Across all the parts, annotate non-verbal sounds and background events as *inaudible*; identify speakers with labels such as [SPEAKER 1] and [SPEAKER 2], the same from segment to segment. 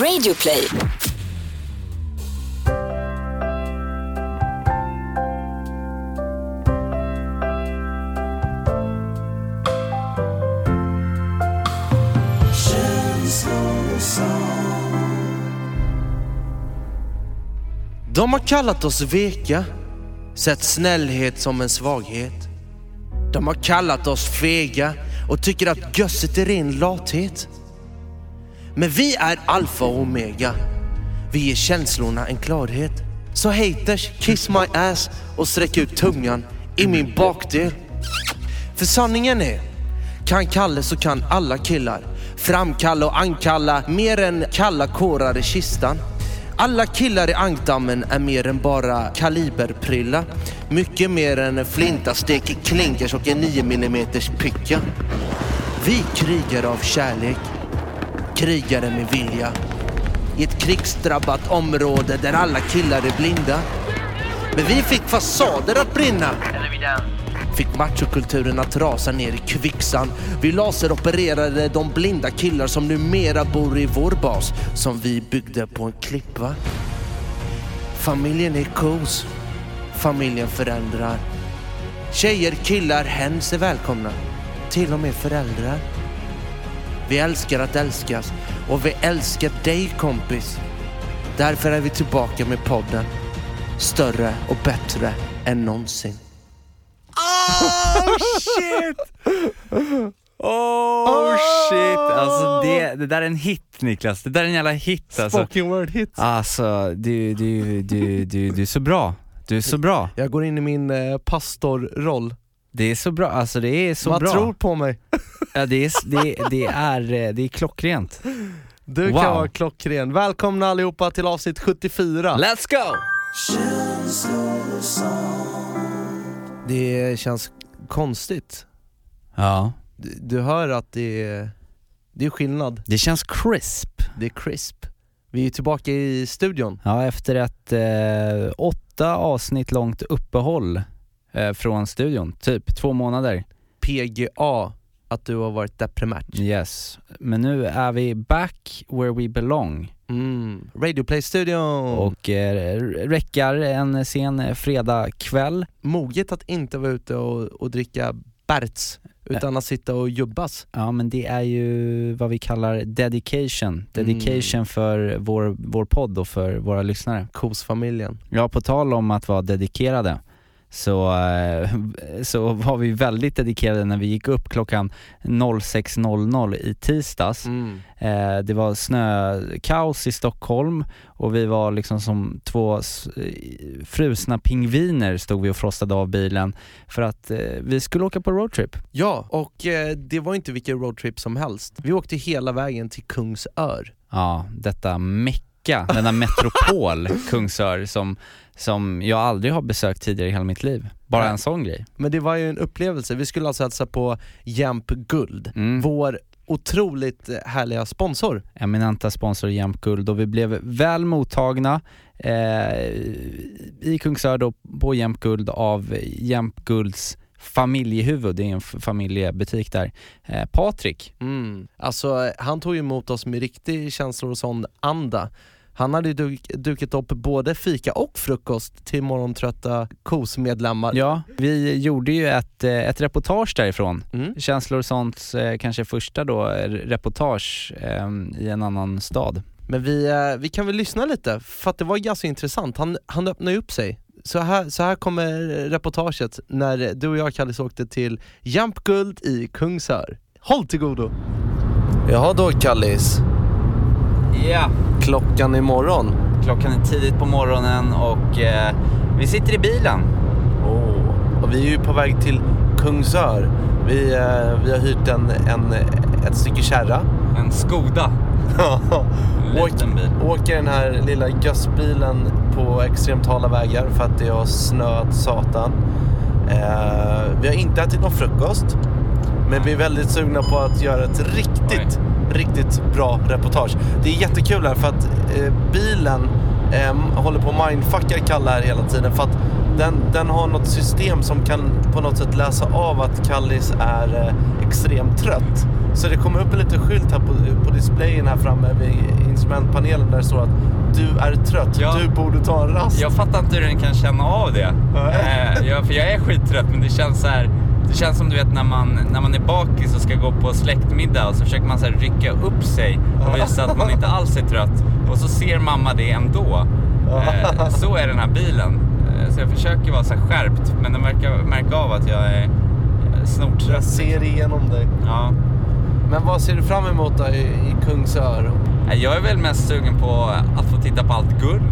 [SPEAKER 1] Radioplay.
[SPEAKER 2] De har kallat oss veka, sett snällhet som en svaghet. De har kallat oss fega och tycker att gösset är ren lathet. Men vi är alfa och omega. Vi ger känslorna en klarhet. Så haters, kiss my ass och sträck ut tungan i min bakdel. För sanningen är, kan Kalle så kan alla killar framkalla och ankalla mer än kalla kårar i kistan. Alla killar i ankdammen är mer än bara kaliberprilla. Mycket mer än flintastek, klinkers och en 9 mm picka. Vi krigar av kärlek, krigare med vilja. I ett krigsdrabbat område där alla killar är blinda. Men vi fick fasader att brinna. Fick machokulturen att rasa ner i kvicksand. Vi laseropererade de blinda killar som numera bor i vår bas som vi byggde på en klippa. Familjen är kos. Familjen förändrar. Tjejer, killar, hens är välkomna. Till och med föräldrar. Vi älskar att älskas och vi älskar dig kompis. Därför är vi tillbaka med podden. Större och bättre än någonsin.
[SPEAKER 3] Oh shit! Oh shit! Alltså det, det där är en hit Niklas, det där är en jävla hit alltså.
[SPEAKER 2] Spoken word hit.
[SPEAKER 3] Alltså du, du, du, du, du är så bra. Du är så bra.
[SPEAKER 2] Jag går in i min eh, pastorroll.
[SPEAKER 3] Det är så bra, alltså det är så
[SPEAKER 2] Man
[SPEAKER 3] bra.
[SPEAKER 2] tror på mig. *laughs*
[SPEAKER 3] Ja, det, är, det, det, är, eh, det är klockrent.
[SPEAKER 2] Du
[SPEAKER 3] Wow.
[SPEAKER 2] kan vara klockren. Välkomna allihopa till avsnitt 74.
[SPEAKER 3] Let's go!
[SPEAKER 2] Det känns konstigt.
[SPEAKER 3] Ja,
[SPEAKER 2] Du, du hör att det är, det är skillnad.
[SPEAKER 3] det känns crisp.
[SPEAKER 2] Det är crisp. Vi är tillbaka i studion.
[SPEAKER 3] Ja, efter ett eh, åtta avsnitt långt uppehåll eh, från studion, typ två månader.
[SPEAKER 2] PGA, att du har varit deprimärt.
[SPEAKER 3] Yes, men nu är vi back where we belong
[SPEAKER 2] Mm. Radioplay-studion.
[SPEAKER 3] och eh, räckar en sen fredagkväll.
[SPEAKER 2] Moget att inte vara ute och, och dricka Berts, utan att sitta och jubbas.
[SPEAKER 3] Ja men det är ju vad vi kallar dedication, dedication för vår, vår podd och för våra lyssnare.
[SPEAKER 2] Kosfamiljen.
[SPEAKER 3] Ja, på tal om att vara dedikerade så, eh, så var vi väldigt dedikerade när vi gick upp klockan 06.00 i tisdags.
[SPEAKER 2] Mm.
[SPEAKER 3] Eh, det var snökaos i Stockholm och vi var liksom som två eh, frusna pingviner stod vi och frostade av bilen för att vi skulle åka på roadtrip.
[SPEAKER 2] Ja, och det var inte vilken roadtrip som helst. Vi åkte hela vägen till Kungsör.
[SPEAKER 3] Ja, detta mecka, denna *laughs* metropol Kungsör som, som jag aldrig har besökt tidigare i hela mitt liv. Bara en sån grej.
[SPEAKER 2] Men det var ju en upplevelse. Vi skulle alltså hälsa på Jämp Guld,
[SPEAKER 3] Mm.
[SPEAKER 2] vår otroligt härliga sponsor.
[SPEAKER 3] eminenta sponsor Jämt Guld och vi blev väl mottagna eh, i Kungsör då på Jämt Guld av Jämt Gulds familjehuvud, det är en familjebutik där, eh, Patrik.
[SPEAKER 2] Mm. Alltså, han tog emot oss med riktig känslor och sån anda. Han hade ju duk, dukat upp både fika och frukost till morgontrötta KOS-medlemmar.
[SPEAKER 3] Ja, vi gjorde ju ett, eh, ett reportage därifrån.
[SPEAKER 2] Mm.
[SPEAKER 3] Känslor och sånt, eh, kanske första då, reportage eh, i en annan stad.
[SPEAKER 2] Men vi, eh, vi kan väl lyssna lite, för att det var ganska intressant. Han, han öppnade upp sig. Så här, så här kommer reportaget när du och jag Kallis åkte till Jämp Guld i Kungsör. Håll till godo! Jaha då Kallis,
[SPEAKER 3] Ja,
[SPEAKER 2] klockan imorgon.
[SPEAKER 3] klockan är tidigt på morgonen och eh, vi sitter i bilen.
[SPEAKER 2] Oh. Och vi är ju på väg till Kungsör. Vi, eh, vi har hyrt en, en, ett stycke kärra.
[SPEAKER 3] En Skoda. *laughs* Liten bil.
[SPEAKER 2] åker den här lilla gössbilen på extremt hala vägar för att det har snöat satan. Eh, vi har inte ätit någon frukost. Men vi är väldigt sugna på att göra ett riktigt, riktigt bra reportage. Det är jättekul här för att eh, bilen eh, håller på att mindfucka Kalle här hela tiden för att den, den har något system som kan på något sätt läsa av att Kallis är eh, extremt trött. Så det kommer upp en liten skylt här på, på displayen här framme vid managementpanelen där det står att du är trött,
[SPEAKER 3] Ja.
[SPEAKER 2] du borde ta en rast.
[SPEAKER 3] Jag fattar inte hur den kan känna av det. Eh, jag, för jag är skittrött men det känns så här. Det känns som du vet när man, när man är bakis och ska gå på släktmiddag och så försöker man så här rycka upp sig och visa att man inte alls är trött. Och så ser mamma det ändå. Eh, så är den här bilen. Eh, så jag försöker vara så skärpt men den verkar märka av att jag är
[SPEAKER 2] Jag
[SPEAKER 3] snortrött.
[SPEAKER 2] ser igenom dig.
[SPEAKER 3] Ja.
[SPEAKER 2] Men vad ser du fram emot då i, i Kungsör?
[SPEAKER 3] Eh, Jag är väl mest sugen på att få titta på allt guld.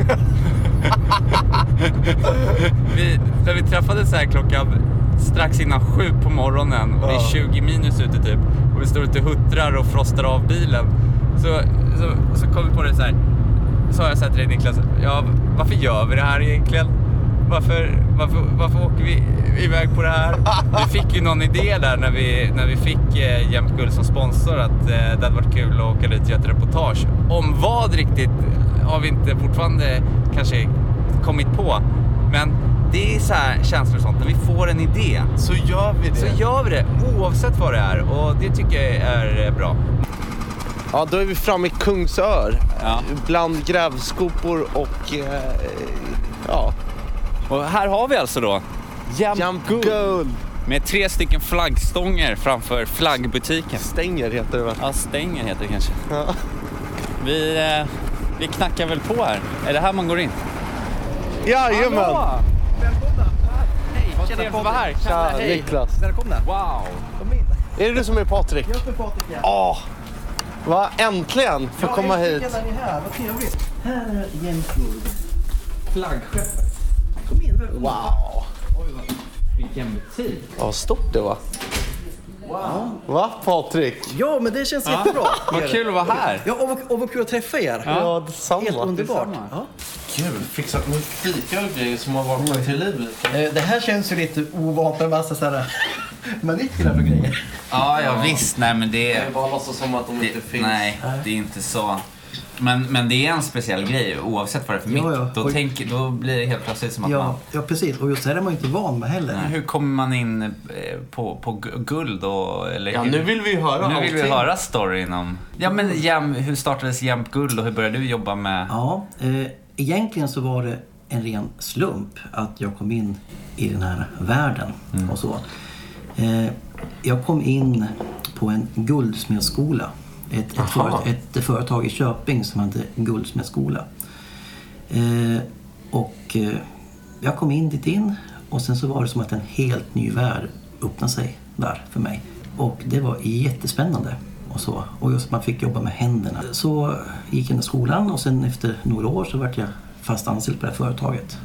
[SPEAKER 3] *laughs* vi, när vi träffades här klockan strax innan sju på morgonen och det är
[SPEAKER 2] Ja.
[SPEAKER 3] 20 minus ute typ och vi står ute och huttrar och frostar av bilen. Så, så, så kom vi på det så här. Sa jag så här till dig Niklas, ja, varför gör vi det här egentligen? Varför, varför, varför åker vi iväg på det här? Vi fick ju någon idé där när vi, när vi fick eh, Jämt Guld som sponsor att eh, det hade varit kul att åka dit och göra ett reportage. Om vad riktigt har vi inte fortfarande kanske kommit på. Men det är så här känslor och sånt, när vi får en idé
[SPEAKER 2] Så gör vi det.
[SPEAKER 3] så gör vi det oavsett vad det är och det tycker jag är bra.
[SPEAKER 2] Ja, då är vi framme i Kungsör.
[SPEAKER 3] Ja.
[SPEAKER 2] Bland grävskopor och... Eh, ja,
[SPEAKER 3] Och här har vi alltså då Jämt
[SPEAKER 2] Jump Gold.
[SPEAKER 3] med tre stycken flaggstånger framför flaggbutiken.
[SPEAKER 2] Stänger heter det va?
[SPEAKER 3] Ja, stänger heter det kanske.
[SPEAKER 2] Ja.
[SPEAKER 3] Vi, eh, vi knackar väl på här. Är det här man går in?
[SPEAKER 2] Jajamän!
[SPEAKER 3] Välkomna! Hej, vad trevligt att vara här.
[SPEAKER 2] Tja, Niklas.
[SPEAKER 4] Välkomna.
[SPEAKER 3] Wow!
[SPEAKER 4] Kom in.
[SPEAKER 2] Är det du som är Patrik?
[SPEAKER 4] Jag är Patrik här.
[SPEAKER 2] Åh! Va? Äntligen få komma hit.
[SPEAKER 4] Äntligen är ni här, vad trevligt. Här är Guld.
[SPEAKER 3] Flaggskeppet.
[SPEAKER 4] Kom in.
[SPEAKER 2] Wow!
[SPEAKER 3] Vilken butik.
[SPEAKER 2] Vad stort det var.
[SPEAKER 4] Wow.
[SPEAKER 2] Va Patrik?
[SPEAKER 4] Ja, men det känns jättebra.
[SPEAKER 3] Vad kul att vara här.
[SPEAKER 4] Ja, och, och vad kul att träffa er.
[SPEAKER 2] Ja, detsamma.
[SPEAKER 4] Helt underbart.
[SPEAKER 3] detsamma.
[SPEAKER 4] Ja.
[SPEAKER 2] Kul. Fixat med fika och grejer som har vaknat till liv.
[SPEAKER 4] Det här känns ju lite ovant med massa sådana maniklar och grejer.
[SPEAKER 3] Ja, ja visst. Nej, men det är...
[SPEAKER 2] bara låtsas som att de
[SPEAKER 3] Det, nej, det är inte så. Men, men det är en speciell grej oavsett vad det är för
[SPEAKER 4] Ja,
[SPEAKER 3] mitt.
[SPEAKER 4] ja.
[SPEAKER 3] Då,
[SPEAKER 4] Och-
[SPEAKER 3] tänk, då blir det helt plötsligt som att man...
[SPEAKER 4] Ja, ja, precis. Och just det här är man ju inte van med heller.
[SPEAKER 3] Nej, Hur kommer man in eh, på, på gu- guld och... Eller,
[SPEAKER 2] Ja, nu vill vi ju höra
[SPEAKER 3] Nu vill vi
[SPEAKER 2] allting.
[SPEAKER 3] höra storyn om... Ja, men jäm, hur startades Jämt Guld och hur började du jobba med...
[SPEAKER 4] Ja, eh, egentligen så var det en ren slump att jag kom in i den här världen och så. Eh, jag kom in på en guldsmedsskola. Ett, ett, för, ett företag i Köping som hade guldsmedsskola. Eh, och eh, jag kom in dit in och sen så var det som att en helt ny värld öppnade sig där för mig. Och det var jättespännande. Och, så. och just att man fick jobba med händerna. Så gick jag i skolan och sen efter några år så vart jag fast anställd på det här företaget.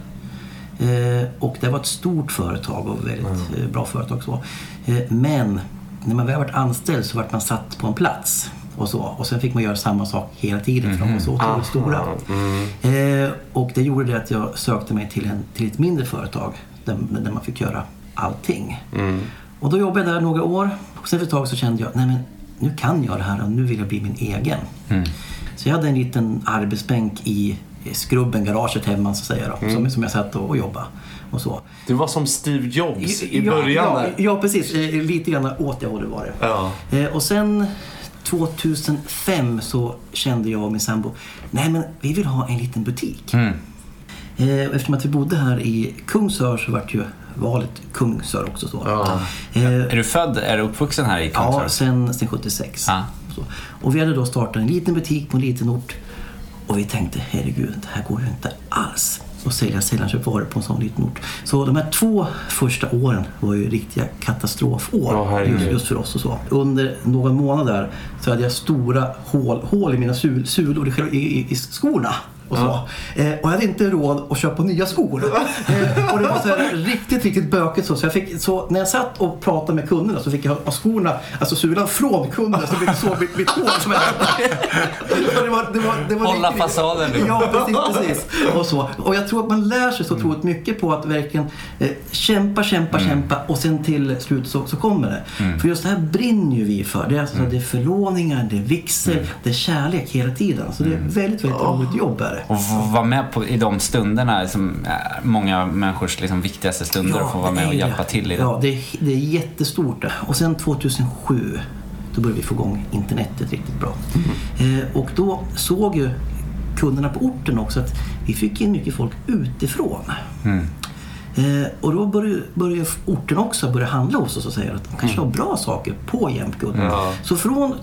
[SPEAKER 4] Eh, och det var ett stort företag och väldigt eh, bra företag. Så. Eh, men när man väl varit anställd så vart man satt på en plats. Och, så. och sen fick man göra samma sak hela tiden för de var så otroligt stora. Eh, och det gjorde det att jag sökte mig till, en, till ett mindre företag där, där man fick göra allting. Och då jobbade jag där några år. Och sen för ett tag så kände jag, nej men nu kan jag det här och nu vill jag bli min egen. Så jag hade en liten arbetsbänk i i skrubben, garaget hemma så att säga då, som, som jag satt och, och jobbade. Och så.
[SPEAKER 2] Du var som Steve Jobs i
[SPEAKER 4] Ja,
[SPEAKER 2] början
[SPEAKER 4] ja,
[SPEAKER 2] där.
[SPEAKER 4] ja, precis. Eh, Lite grann åt det hållet var det.
[SPEAKER 2] Ja.
[SPEAKER 4] Eh, Och sen 2005 så kände jag och min sambo, nej men vi vill ha en liten butik.
[SPEAKER 2] Mm.
[SPEAKER 4] Eh, Eftersom att vi bodde här i Kungsör så vart ju valet Kungsör också så. Eh,
[SPEAKER 3] Är du född, är du uppvuxen här i Kungsör?
[SPEAKER 4] Ja, sen, sen 76.
[SPEAKER 3] Ja.
[SPEAKER 4] Så. Och vi hade då startat en liten butik på en liten ort. Och vi tänkte, herregud, det här går ju inte alls att sälja sällanköpvaror på en sån liten ort. Så de här två första åren var ju riktiga katastrofår
[SPEAKER 2] herregud.
[SPEAKER 4] just, just för oss och så. Under någon månad där så hade jag stora hål, hål i mina sul, sulor i, i, i skorna. Och, så. Eh, och jag hade inte råd att köpa nya skor. Eh, och det var så här riktigt, riktigt bökigt. Så, så, jag fick, så när jag satt och pratade med kunderna så fick jag ha skorna, alltså sulan från kunderna. Så blev så mitt, mitt hår som jag Så det var, det var, det var
[SPEAKER 3] Hålla
[SPEAKER 4] riktigt-
[SPEAKER 3] fasaden, liksom.
[SPEAKER 4] Ja, precis, precis. Och, så. och jag tror att man lär sig så otroligt mycket på att verkligen eh, kämpa, kämpa, kämpa och sen till slut så, så kommer det. För just det här brinner ju vi för. Det är, alltså, det är förlåningar, det är vigsel, det är kärlek hela tiden. Så det är ett väldigt, väldigt roligt jobb är det.
[SPEAKER 3] Och vara med på, i de stunderna som är många människors liksom, viktigaste stunder och få vara med och hjälpa till i det.
[SPEAKER 4] Ja, det är, det är jättestort. Och sen 2007 Då började vi få igång internetet riktigt bra. Eh, och då såg ju kunderna på orten också att vi fick in mycket folk utifrån. Eh, och då började, började orten också börja handla hos oss och säga att de kanske har bra saker på Jämtguld. Så från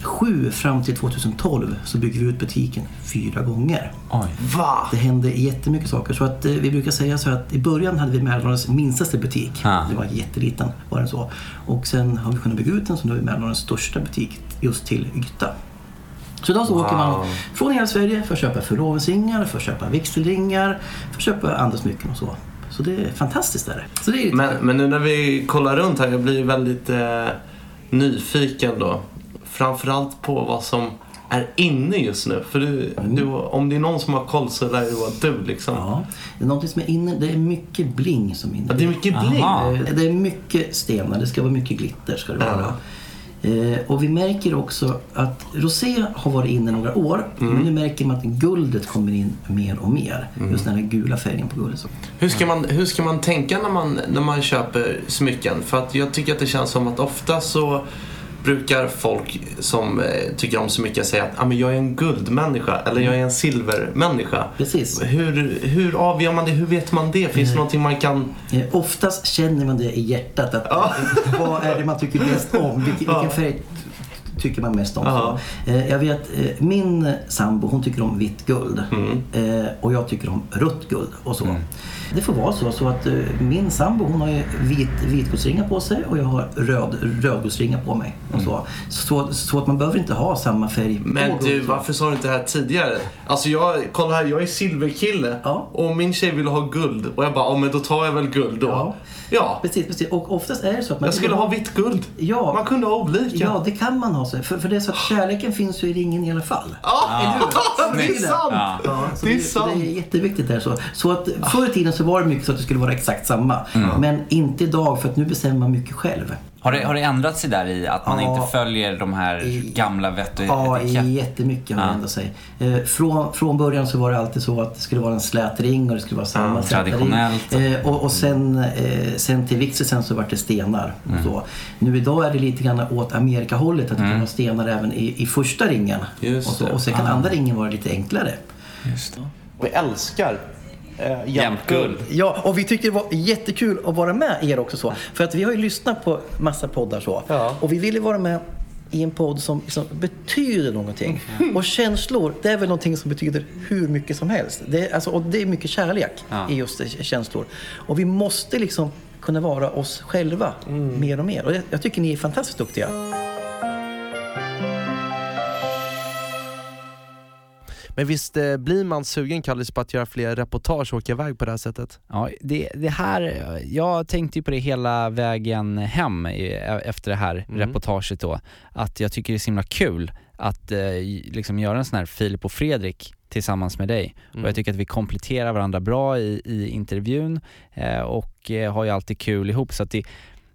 [SPEAKER 4] 2007 fram till 2012 så byggde vi ut butiken fyra gånger.
[SPEAKER 5] Va?
[SPEAKER 4] Det hände jättemycket saker. Så att, eh, vi brukar säga så att i början hade vi Mälardalens minstaste butik.
[SPEAKER 5] Ah.
[SPEAKER 4] Det var jätteliten, var den så. Och sen har vi kunnat bygga ut den så nu har vi Mälardalens största butik just till yta. Så idag så åker man från hela Sverige för att köpa förlovningsringar, för att köpa vigselringar, för att köpa andra smycken och så. Så det är fantastiskt. Där. Så det är,
[SPEAKER 5] Men, men nu när vi kollar runt här, jag blir väldigt eh, nyfiken då. Framförallt på vad som är inne just nu. För du, du, om det är någon som har koll så lär det vara du liksom.
[SPEAKER 4] Ja, det är något som är inne. Det är mycket bling som är inne.
[SPEAKER 5] Ja, det är mycket bling.
[SPEAKER 3] Aha.
[SPEAKER 4] Det är mycket stenar, det ska vara mycket glitter. Ska det vara. Eh, och vi märker också att rosé har varit inne några år.
[SPEAKER 5] Mm.
[SPEAKER 4] Men nu märker man att guldet kommer in mer och mer. Just den här gula färgen på guldet.
[SPEAKER 5] Hur ska, man, hur ska man tänka när man, när man köper smycken? För att jag tycker att det känns som att ofta så brukar folk som eh, tycker om smycken säga att ah, men jag är en guldmänniska eller jag är en silvermänniska.
[SPEAKER 4] Precis.
[SPEAKER 5] Hur, hur avgör man det? Hur vet man det? Finns det någonting man kan...
[SPEAKER 4] Eh, oftast känner man det i hjärtat. Att, Vad är det man tycker bäst om? Vilken, vilken färg tycker man mest om?
[SPEAKER 5] Ja.
[SPEAKER 4] Så, eh, jag vet, eh, min sambo hon tycker om vitt guld. Eh, och jag tycker om rött guld och så. Det får vara så, så att eh, min sambo hon har ju vit, vitguldsringar på sig och jag har röd, rödguldsringar på mig. Och så. Så, så att man behöver inte ha samma färg
[SPEAKER 5] Men du, varför sa du inte det här tidigare? Alltså jag, kolla här, jag är silverkille
[SPEAKER 4] Ja.
[SPEAKER 5] och min tjej vill ha guld och jag bara, ja men då tar jag väl guld då.
[SPEAKER 4] Ja.
[SPEAKER 5] Ja,
[SPEAKER 4] Precis, precis. Och oftast är det så att man
[SPEAKER 5] jag skulle ha vitt guld.
[SPEAKER 4] Ja.
[SPEAKER 5] Man kunde ha olika.
[SPEAKER 4] Ja, det kan man ha. så. För, för det är så att kärleken finns ju i ringen i alla fall. *laughs*
[SPEAKER 5] Ja, det är sant!
[SPEAKER 4] Ja,
[SPEAKER 5] Det är sant.
[SPEAKER 4] det är jätteviktigt där. Så, så att förr i tiden så var det mycket så att det skulle vara exakt samma. Men inte idag för att nu bestämmer man mycket själv.
[SPEAKER 6] Har det, har det ändrat sig där i att man
[SPEAKER 4] Ja.
[SPEAKER 6] inte följer de här
[SPEAKER 4] I-
[SPEAKER 6] gamla vett och
[SPEAKER 4] Ja, jättemycket har
[SPEAKER 6] Ja.
[SPEAKER 4] det ändrat sig. Eh, från, från början så var det alltid så att det skulle vara en slät ring och det skulle vara samma
[SPEAKER 6] Ja,
[SPEAKER 4] ring.
[SPEAKER 6] traditionellt.
[SPEAKER 4] Eh, och, och sen, eh, sen till vigseln så var det stenar.
[SPEAKER 6] Mm.
[SPEAKER 4] Och så. Nu idag är det lite grann åt Amerikahållet att det kan vara stenar även i, i första ringen.
[SPEAKER 5] Just
[SPEAKER 4] och, så,
[SPEAKER 5] det.
[SPEAKER 4] och sen kan andra ringen vara lite enklare.
[SPEAKER 2] Vi älskar eh,
[SPEAKER 6] Jämtguld.
[SPEAKER 4] Ja, och vi tyckte det var jättekul att vara med er också så. För att vi har ju lyssnat på massa poddar så.
[SPEAKER 2] Ja.
[SPEAKER 4] Och vi ville vara med i en podd som, som betyder någonting. Och känslor, det är väl någonting som betyder hur mycket som helst. Det är, alltså, och det är mycket kärlek i just känslor. Och vi måste liksom kunna vara oss själva mer och mer. Och jag, jag tycker ni är fantastiskt duktiga.
[SPEAKER 2] Men visst eh, blir man sugen Kallis på att göra fler reportage och åka iväg på det här sättet?
[SPEAKER 3] Ja, det, det här, jag tänkte ju på det hela vägen hem i- efter det här reportaget då. Att jag tycker det är så himla kul att eh, liksom göra en sån här Filip och Fredrik tillsammans med dig. Och jag tycker att vi kompletterar varandra bra i, i intervjun eh, och eh, har ju alltid kul ihop. Så att det,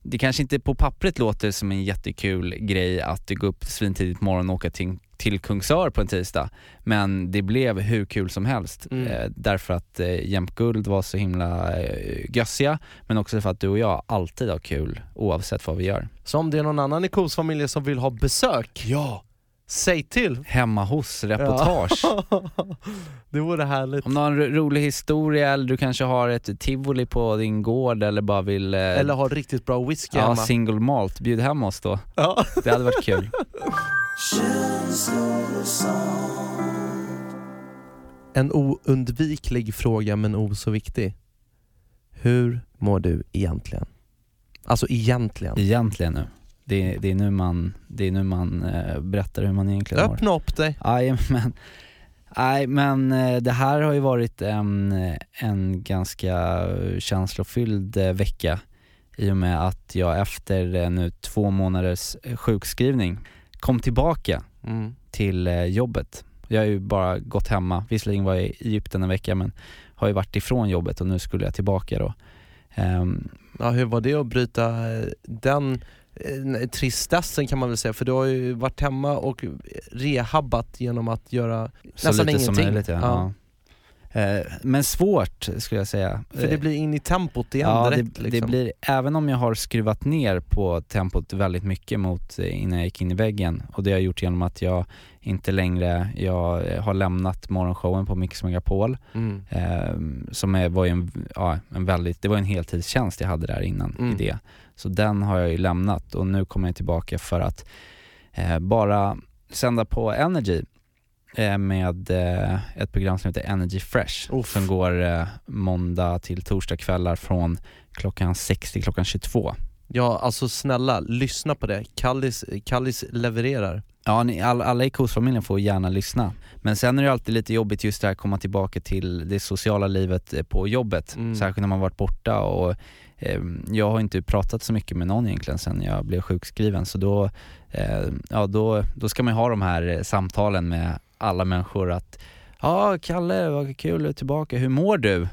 [SPEAKER 3] det kanske inte på pappret låter som en jättekul grej att gå upp svintidigt på morgonen och åka till, till Kungsör på en tisdag. Men det blev hur kul som helst. Eh, därför att eh, Jämt Guld var så himla eh, gössiga, men också för att du och jag alltid har kul oavsett vad vi gör.
[SPEAKER 2] Så om det är någon annan i Kos familj som vill ha besök, ja, säg till!
[SPEAKER 3] Hemma hos reportage. *laughs*
[SPEAKER 2] det vore härligt.
[SPEAKER 3] Om du har en ro- rolig historia eller du kanske har ett tivoli på din gård eller bara vill eh,
[SPEAKER 2] Eller ha riktigt bra whisky
[SPEAKER 3] ja,
[SPEAKER 2] hemma.
[SPEAKER 3] single malt, bjud hem oss då.
[SPEAKER 2] Ja.
[SPEAKER 3] Det hade varit kul. *laughs*
[SPEAKER 2] En oundviklig fråga men o så viktig. Hur mår du egentligen? Alltså egentligen.
[SPEAKER 3] Egentligen nu. Det, är- det är nu man, det är nu man eh, berättar hur man egentligen mår.
[SPEAKER 2] Öppna upp dig.
[SPEAKER 3] Nej men eh, det här har ju varit en, en ganska känslofylld eh, vecka i och med att jag efter eh, nu två månaders sjukskrivning kom tillbaka
[SPEAKER 2] Mm.
[SPEAKER 3] till eh, jobbet. Jag har ju bara gått hemma, visserligen var jag i Egypten en vecka men har ju varit ifrån jobbet och nu skulle jag tillbaka då. Ehm,
[SPEAKER 2] Ja, hur var det att bryta eh, den eh, tristessen kan man väl säga? För du har ju varit hemma och rehabbat genom att göra
[SPEAKER 3] så
[SPEAKER 2] nästan
[SPEAKER 3] lite
[SPEAKER 2] ingenting.
[SPEAKER 3] som möjligt ja.
[SPEAKER 2] Ja.
[SPEAKER 3] Eh, men svårt skulle jag säga.
[SPEAKER 2] För det blir in i tempot igen
[SPEAKER 3] ja,
[SPEAKER 2] direkt
[SPEAKER 3] det,
[SPEAKER 2] liksom.
[SPEAKER 3] det blir, även om jag har skruvat ner på tempot väldigt mycket mot eh, innan jag gick in i väggen och det har jag gjort genom att jag inte längre, jag har lämnat morgonshowen på Mix Megapol
[SPEAKER 2] mm.
[SPEAKER 3] eh, som är, var en, ja, en väldigt, det var en heltidstjänst jag hade där innan
[SPEAKER 2] Mm.
[SPEAKER 3] i det. Så den har jag ju lämnat och nu kommer jag tillbaka för att eh, bara sända på Energy eh, med eh, ett program som heter Energy Fresh
[SPEAKER 2] Uff.
[SPEAKER 3] som går eh, måndag till torsdag kvällar från klockan 6 till klockan 22.
[SPEAKER 2] Ja alltså snälla, lyssna på det. Kallis, Kallis levererar.
[SPEAKER 3] Ja, ni, all, alla i KOS-familjen får gärna lyssna. Men sen är det alltid lite jobbigt just det här att komma tillbaka till det sociala livet eh, på jobbet.
[SPEAKER 2] Mm.
[SPEAKER 3] Särskilt när man varit borta och eh, jag har inte pratat så mycket med någon egentligen sen jag blev sjukskriven. Så då, eh, ja, då, då ska man ju ha de här eh, samtalen med alla människor att Ja, Kalle, vad kul du är tillbaka. Hur mår du?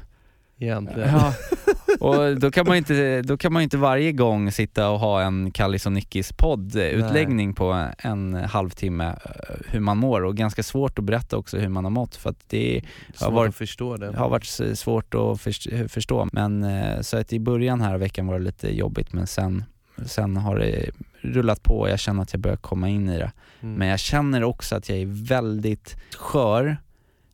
[SPEAKER 2] Egentligen.
[SPEAKER 3] Ja. *laughs* Och då kan man inte, då kan man inte varje gång sitta och ha en Kallis och Nickis podd-utläggning på en halvtimme eh, hur man mår och ganska svårt att berätta också hur man har mått för att det
[SPEAKER 2] Svårt
[SPEAKER 3] varit-
[SPEAKER 2] förstå det.
[SPEAKER 3] har varit svårt att förs- förstå. Men eh, så att i början här veckan var det lite jobbigt men sen, sen har det rullat på och jag känner att jag börjar komma in i det.
[SPEAKER 2] Mm.
[SPEAKER 3] Men jag känner också att jag är väldigt skör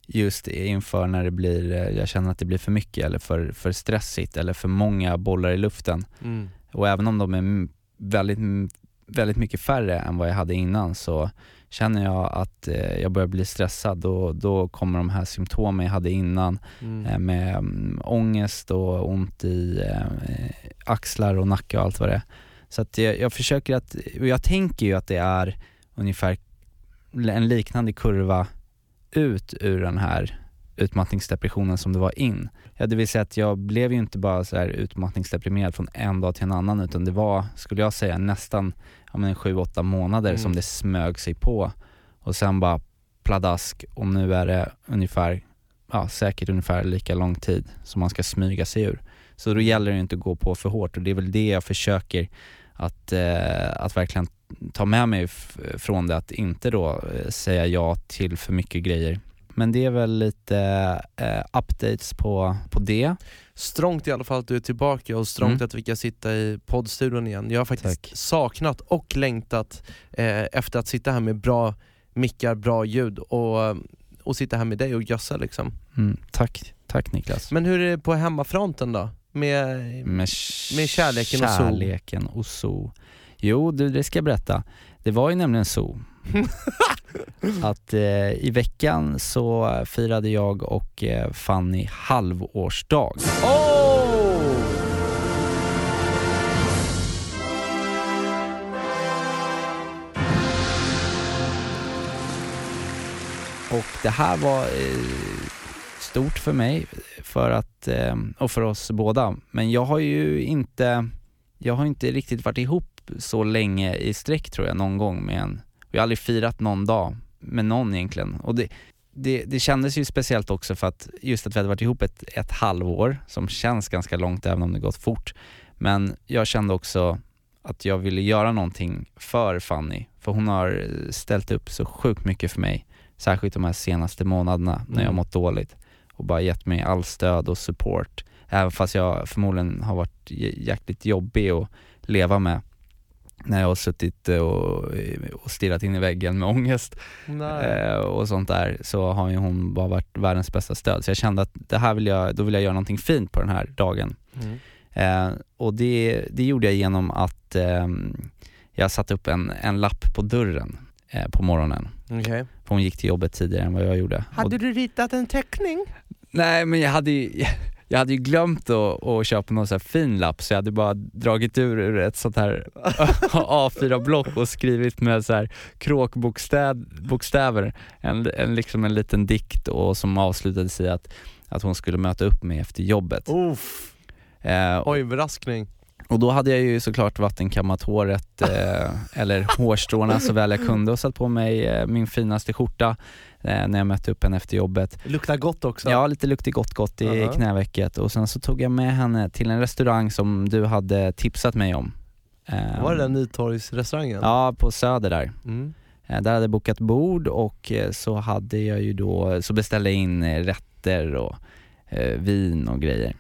[SPEAKER 3] just inför när det blir, eh, jag känner att det blir för mycket eller för, för stressigt eller för många bollar i luften.
[SPEAKER 2] Mm.
[SPEAKER 3] Och även om de är väldigt, väldigt mycket färre än vad jag hade innan så känner jag att eh, jag börjar bli stressad och då kommer de här symptomen jag hade innan
[SPEAKER 2] Mm.
[SPEAKER 3] eh, med mm, ångest och ont i eh, axlar och nacke och allt vad det är. Så att jag, jag försöker att, och jag tänker ju att det är ungefär en liknande kurva ut ur den här utmattningsdepressionen som det var in. Ja, det vill säga att jag blev ju inte bara så här utmattningsdeprimerad från en dag till en annan utan det var, skulle jag säga, nästan ja, men sju, åtta månader
[SPEAKER 2] Mm.
[SPEAKER 3] som det smög sig på och sen bara pladask och nu är det ungefär, ja säkert ungefär lika lång tid som man ska smyga sig ur. Så då gäller det inte att gå på för hårt och det är väl det jag försöker att, eh, att verkligen ta med mig från det, att inte då eh, säga ja till för mycket grejer. Men det är väl lite eh, updates på, på det.
[SPEAKER 2] Strångt i alla fall att du är tillbaka och strångt
[SPEAKER 3] Mm.
[SPEAKER 2] att vi kan sitta i poddstudion igen. Jag har faktiskt
[SPEAKER 3] Tack.
[SPEAKER 2] saknat och längtat eh, efter att sitta här med bra mickar, bra ljud och, och sitta här med dig och gössa liksom.
[SPEAKER 3] Mm, tack, tack Niklas.
[SPEAKER 2] Men hur är det på hemmafronten då? Med,
[SPEAKER 3] Med,
[SPEAKER 2] med kärleken och zoo.
[SPEAKER 3] kärleken och zoo. Jo, du, det ska jag berätta. Det var ju nämligen så *laughs* att eh, i veckan så firade jag och eh, Fanny halvårsdag.
[SPEAKER 2] Oh!
[SPEAKER 3] Och det här var eh, stort för mig för att, eh, och för oss båda. Men jag har ju inte, jag har inte riktigt varit ihop så länge i sträck tror jag någon gång med en, vi har aldrig firat någon dag med någon egentligen. Och det, det, det kändes ju speciellt också för att just att vi hade varit ihop ett, ett halvår som känns ganska långt även om det gått fort. Men jag kände också att jag ville göra någonting för Fanny, för hon har ställt upp så sjukt mycket för mig särskilt de här senaste månaderna när jag
[SPEAKER 2] Mm.
[SPEAKER 3] mått dåligt och bara gett mig all stöd och support. Även fast jag förmodligen har varit jäkligt jobbig att leva med när jag har suttit och, och stirrat in i väggen med ångest
[SPEAKER 2] Nej.
[SPEAKER 3] eh, och sånt där så har ju hon bara varit världens bästa stöd. Så jag kände att det här vill jag, då vill jag göra någonting fint på den här dagen.
[SPEAKER 2] Mm.
[SPEAKER 3] Eh, och det, det gjorde jag genom att ehm, jag satte upp en, en lapp på dörren eh, på morgonen. För hon gick till jobbet tidigare än vad jag gjorde. Och,
[SPEAKER 2] Hade du ritat en teckning?
[SPEAKER 3] Nej men jag hade ju, jag hade ju glömt att, att köpa någon här fin lapp så jag hade bara dragit ur, ett sånt här *laughs* A4-block och skrivit med så här kråkbokstäver, en, en, liksom en liten dikt och som avslutades i att, att hon skulle möta upp mig efter jobbet.
[SPEAKER 2] Uff.
[SPEAKER 3] Eh,
[SPEAKER 2] Oj, överraskning.
[SPEAKER 3] och då hade jag ju såklart vattenkammat håret, eh, eller hårstråna så väl jag kunde och satt på mig eh, min finaste skjorta när jag mötte upp henne efter jobbet.
[SPEAKER 2] Luktar gott också.
[SPEAKER 3] Ja, lite luktig gott gott i
[SPEAKER 2] Ja.
[SPEAKER 3] knävecket och sen så tog jag med henne till en restaurang som du hade tipsat mig om. Eh,
[SPEAKER 2] Var det den Nytorgsrestaurangen?
[SPEAKER 3] Ja, på Söder där.
[SPEAKER 2] Mm.
[SPEAKER 3] Eh, där hade jag bokat bord och eh, så hade jag ju då, så beställde jag in eh, rätter och eh, vin och grejer.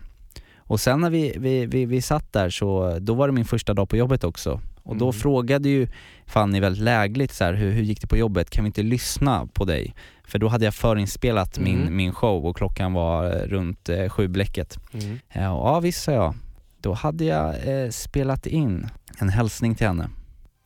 [SPEAKER 3] Och sen när vi, vi, vi, vi satt där så, då var det min första dag på jobbet också. Och då
[SPEAKER 2] Mm.
[SPEAKER 3] frågade ju Fanny väldigt lägligt så här, hur, hur gick det på jobbet? Kan vi inte lyssna på dig? För då hade jag förinspelat
[SPEAKER 2] Mm.
[SPEAKER 3] min, min show och klockan var eh, runt eh, sju bläcket.
[SPEAKER 2] Mm.
[SPEAKER 3] Ja, och ja visst sa jag. Då hade jag eh, spelat in en hälsning till henne.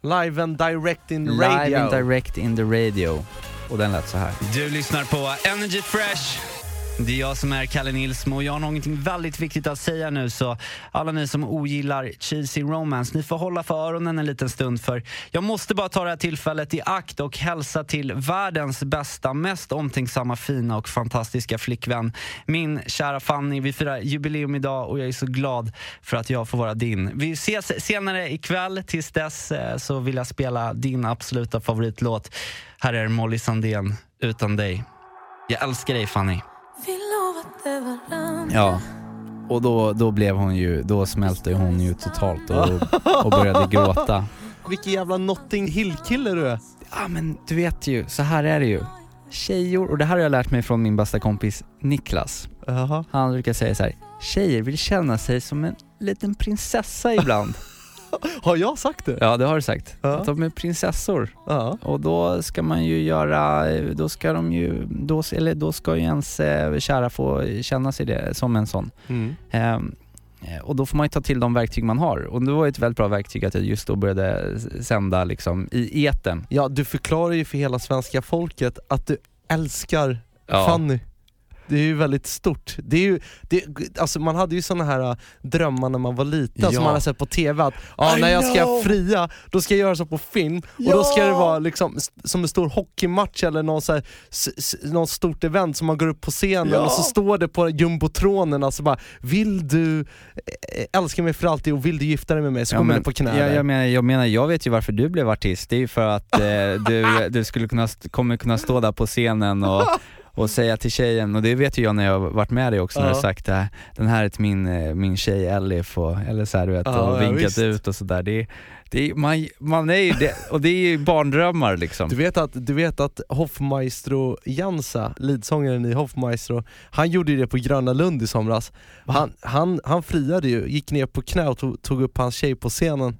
[SPEAKER 2] Live and direct in
[SPEAKER 3] Live
[SPEAKER 2] radio.
[SPEAKER 3] and direct in the radio. Och den lät så här.
[SPEAKER 7] Du lyssnar på Energy Fresh. Det är jag som är Kalle Nilsmo och jag har någonting väldigt viktigt att säga nu så alla ni som ogillar cheesy romance, ni får hålla för öronen en liten stund för jag måste bara ta det här tillfället i akt och hälsa till världens bästa, mest omtänksamma, fina och fantastiska flickvän. Min kära Fanny, vi firar jubileum idag och jag är så glad för att jag får vara din. Vi ses senare ikväll, tills dess eh, så vill jag spela din absoluta favoritlåt. Här är Molly Sandén, Utan dig. Jag älskar dig Fanny.
[SPEAKER 8] Vi lovade varandra
[SPEAKER 3] Ja. Och då, då blev hon ju, då smälte hon ju totalt och, och började gråta.
[SPEAKER 2] Vilken jävla Notting Hill-kille du är.
[SPEAKER 3] Ja men du vet ju, så här är det ju. Tjejor, och det här har jag lärt mig från min bästa kompis Niklas.
[SPEAKER 2] Jaha.
[SPEAKER 3] Han brukar säga så här: tjejer vill känna sig som en liten prinsessa ibland. *laughs*
[SPEAKER 2] Har jag sagt det?
[SPEAKER 3] ja det har du sagt.
[SPEAKER 2] Ja.
[SPEAKER 3] Att de är prinsessor.
[SPEAKER 2] Ja.
[SPEAKER 3] Och då ska man ju göra, då ska de ju, då, eller då ska ju ens eh, kära få känna sig det som en sån.
[SPEAKER 2] Mm.
[SPEAKER 3] Eh, och då får man ju ta till de verktyg man har. Och det var ju ett väldigt bra verktyg att jag just då började sända liksom i eten.
[SPEAKER 2] Ja, du förklarar ju för hela svenska folket att du älskar
[SPEAKER 3] Ja.
[SPEAKER 2] Fanny. Det är ju väldigt stort. Det är ju, det, alltså man hade ju såna här äh, drömmar när man var liten
[SPEAKER 3] Ja.
[SPEAKER 2] som man hade sett på TV att ah, när jag ska fria, då ska jag göra så på film och då ska det vara liksom som en stor hockeymatch eller någon så här, något stort event som man går upp på scenen
[SPEAKER 3] Ja.
[SPEAKER 2] och så står det på jumbotronen alltså bara Vill du älska mig för alltid och vill du gifta dig med mig? Så kommer du på knä
[SPEAKER 3] jag, jag, menar, jag menar, jag vet ju varför du blev artist. Det är ju för att eh, du, du skulle kunna, kommer kunna stå där på scenen och, *laughs* och säga till tjejen, och det vet ju jag när jag har varit med dig också, när du
[SPEAKER 2] Ja.
[SPEAKER 3] har sagt det här, den här är till min, eh, min tjej Elif, och, eller så här, du vet,
[SPEAKER 2] Ja,
[SPEAKER 3] och
[SPEAKER 2] ja,
[SPEAKER 3] vinkat
[SPEAKER 2] visst.
[SPEAKER 3] ut och sådär. Det, det, man, man är det, och det är ju barndrömmar liksom.
[SPEAKER 2] Du vet att, du vet att Hoffmaestro Jansa, leadsångaren i Hoffmaestro, han gjorde ju det på Gröna Lund i somras. Han, han, han friade ju, gick ner på knä och tog, tog upp hans tjej på scenen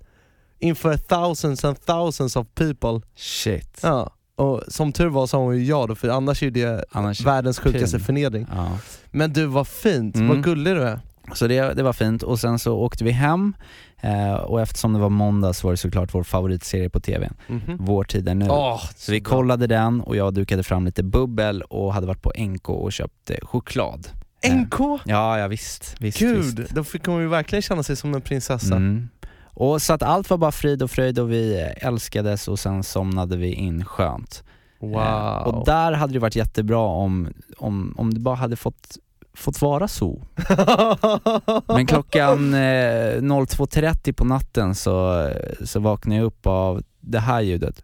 [SPEAKER 2] inför thousands and thousands of people.
[SPEAKER 3] Shit.
[SPEAKER 2] Ja. Och som tur var sa hon ju ja då, för annars är det
[SPEAKER 3] Annars,
[SPEAKER 2] världens sjukaste
[SPEAKER 3] pin.
[SPEAKER 2] förnedring.
[SPEAKER 3] ja.
[SPEAKER 2] Men du, vad fint,
[SPEAKER 3] Mm.
[SPEAKER 2] vad gullig du är.
[SPEAKER 3] Så det, det var fint och sen så åkte vi hem eh, och eftersom det var måndag så var det såklart vår favoritserie på TV,
[SPEAKER 2] Mhm.
[SPEAKER 3] Vår tid är nu.
[SPEAKER 2] Åh,
[SPEAKER 3] Så vi
[SPEAKER 2] bra.
[SPEAKER 3] kollade den och jag dukade fram lite bubbel och hade varit på NK och köpt eh, choklad.
[SPEAKER 2] NK!
[SPEAKER 3] Ja, ja visst. visst
[SPEAKER 2] Gud,
[SPEAKER 3] visst.
[SPEAKER 2] då fick hon ju verkligen känna sig som en prinsessa.
[SPEAKER 3] Mm. Och så att allt var bara frid och fröjd och vi eh, älskades och sen somnade vi in skönt.
[SPEAKER 2] Wow.
[SPEAKER 3] Eh, och där hade det varit jättebra om, om, om det bara hade fått, fått vara så. *laughs* Men klockan eh, 02.30 på natten så, så vaknade jag upp av det här ljudet.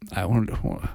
[SPEAKER 3] Nej, hon, hon,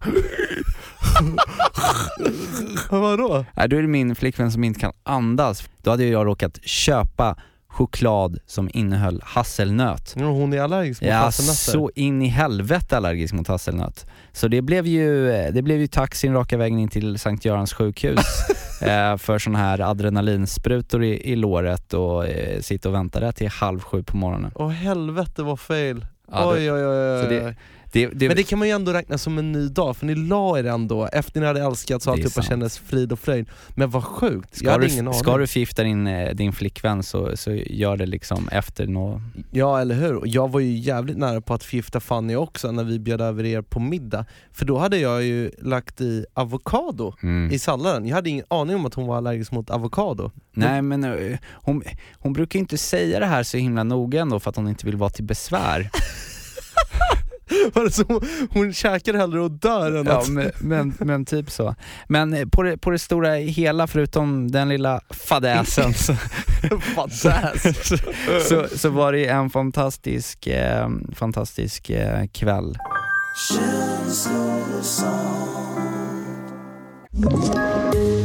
[SPEAKER 2] Vadå?
[SPEAKER 3] nej, då är det min flickvän som inte kan andas. Då hade jag råkat köpa choklad som innehöll hasselnöt.
[SPEAKER 2] Ja, Hon är allergisk mot
[SPEAKER 3] Ja,
[SPEAKER 2] hasselnötter.
[SPEAKER 3] så in i helvete allergisk mot hasselnöt. Så det blev ju, det blev ju taxin raka vägen in till Sankt Görans sjukhus *laughs* eh, för sån här adrenalinsprutor i, i låret och eh, sitta och vänta där till halv sju på morgonen.
[SPEAKER 2] Åh helvete vad fail.
[SPEAKER 3] Ja,
[SPEAKER 2] oj, oj, oj, oj.
[SPEAKER 3] Så det- Det,
[SPEAKER 2] Men det kan man ju ändå räkna som en ny dag, för ni la er ändå efter ni hade och
[SPEAKER 3] Det är
[SPEAKER 2] alltihopa
[SPEAKER 3] sant.
[SPEAKER 2] kändes frid och fröjd. Men vad sjukt, jag
[SPEAKER 3] ska,
[SPEAKER 2] hade
[SPEAKER 3] du,
[SPEAKER 2] ingen aning.
[SPEAKER 3] ska du förgifta din, eh, din flickvän så, så gör det liksom efter nå...
[SPEAKER 2] Ja eller hur, jag var ju jävligt nära på att förgifta Fanny också när vi bjöd över er på middag. För då hade jag ju lagt i avokado
[SPEAKER 3] Mm.
[SPEAKER 2] i salladen, jag hade ingen aning om att hon var allergisk mot avokado.
[SPEAKER 3] Nej men eh, hon, hon brukar ju inte säga det här så himla noga ändå för att hon inte vill vara till besvär. *laughs*
[SPEAKER 2] Var det så hon, käkar hellre och dör än
[SPEAKER 3] Ja,
[SPEAKER 2] att...
[SPEAKER 3] men, men, men typ så. Men eh, på det, på det stora hela, förutom den lilla fadäsen, *laughs* så,
[SPEAKER 2] Fadäs.
[SPEAKER 3] så, så, så var det en fantastisk, eh, fantastisk eh, kväll.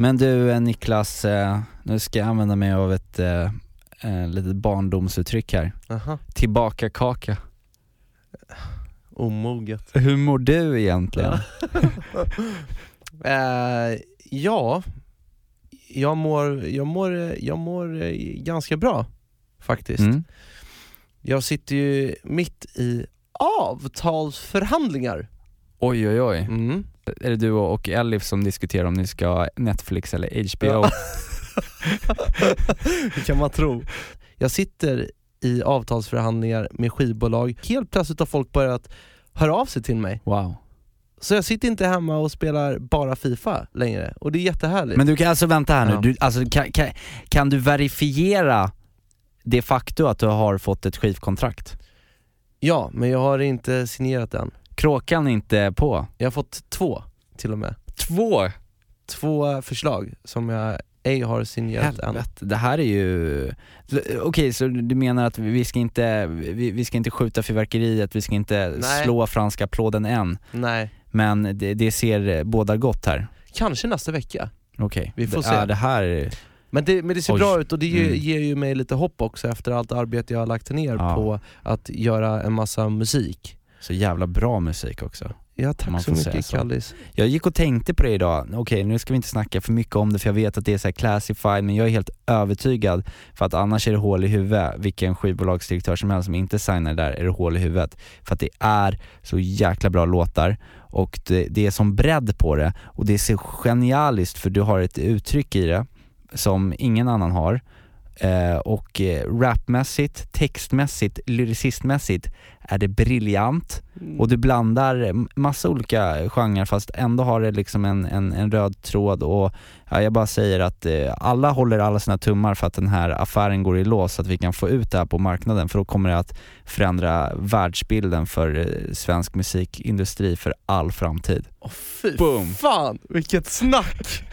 [SPEAKER 3] Men du eh, Niklas, eh, nu ska jag använda mig av ett eh, litet barndomsuttryck här.
[SPEAKER 2] Aha.
[SPEAKER 3] Tillbaka kaka. *sighs*
[SPEAKER 2] Omoget.
[SPEAKER 3] Hur mår du egentligen? *laughs* *laughs*
[SPEAKER 2] Eh, ja, jag mår, jag, mår, jag mår ganska bra faktiskt.
[SPEAKER 3] Mm.
[SPEAKER 2] Jag sitter ju mitt i avtalsförhandlingar.
[SPEAKER 3] Oj oj oj.
[SPEAKER 2] Mm.
[SPEAKER 3] Är det du och Elif som diskuterar om ni ska ha Netflix eller HBO?
[SPEAKER 2] Ja. *laughs* Det kan man tro. Jag sitter i avtalsförhandlingar med skivbolag. Helt plötsligt har folk börjat höra av sig till mig.
[SPEAKER 3] Wow.
[SPEAKER 2] Så jag sitter inte hemma och spelar bara Fifa längre och det är jättehärligt.
[SPEAKER 3] Men du kan alltså, vänta här nu,
[SPEAKER 2] Ja.
[SPEAKER 3] du, alltså, kan, kan, kan du verifiera det faktum att du har fått ett skivkontrakt?
[SPEAKER 2] Ja, men jag har inte signerat än.
[SPEAKER 3] Kråkan inte på?
[SPEAKER 2] Jag har fått två till och med.
[SPEAKER 3] Två?
[SPEAKER 2] Två förslag som jag ej har signerat än.
[SPEAKER 3] Det här är ju... Okej, så du menar att vi ska inte, vi, vi ska inte skjuta fyrverkeriet, vi ska inte
[SPEAKER 2] Nej.
[SPEAKER 3] slå franska applåden än,
[SPEAKER 2] Nej,
[SPEAKER 3] men det, det ser båda gott här?
[SPEAKER 2] kanske nästa vecka.
[SPEAKER 3] Okej,
[SPEAKER 2] Vi får
[SPEAKER 3] det,
[SPEAKER 2] se.
[SPEAKER 3] Ja, det här är...
[SPEAKER 2] Men det, men det ser
[SPEAKER 3] Oj.
[SPEAKER 2] bra ut och det ger,
[SPEAKER 3] Mm.
[SPEAKER 2] ger ju mig lite hopp också efter allt arbete jag har lagt ner
[SPEAKER 3] Ja.
[SPEAKER 2] på att göra en massa musik.
[SPEAKER 3] Så jävla bra musik också.
[SPEAKER 2] Ja,
[SPEAKER 3] Man
[SPEAKER 2] tack så mycket. Kallis.
[SPEAKER 3] Jag gick och tänkte på det idag, okej nu ska vi inte snacka för mycket om det för jag vet att det är så här classified men jag är helt övertygad för att annars är det hål i huvudet, vilken skivbolagsdirektör som helst som inte signar där är det hål i huvudet. För att det är så jäkla bra låtar och det, det är som bredd på det och det är så genialiskt för du har ett uttryck i det som ingen annan har eh, och eh, rapmässigt, textmässigt, lyricistmässigt är det briljant och du blandar massa olika genrer fast ändå har det liksom en, en, en röd tråd och ja, jag bara säger att eh, alla håller alla sina tummar för att den här affären går i lås så att vi kan få ut det här på marknaden för då kommer det att förändra världsbilden för eh, svensk musikindustri för all framtid.
[SPEAKER 2] Åh fy
[SPEAKER 3] Boom.
[SPEAKER 2] fan, vilket snack!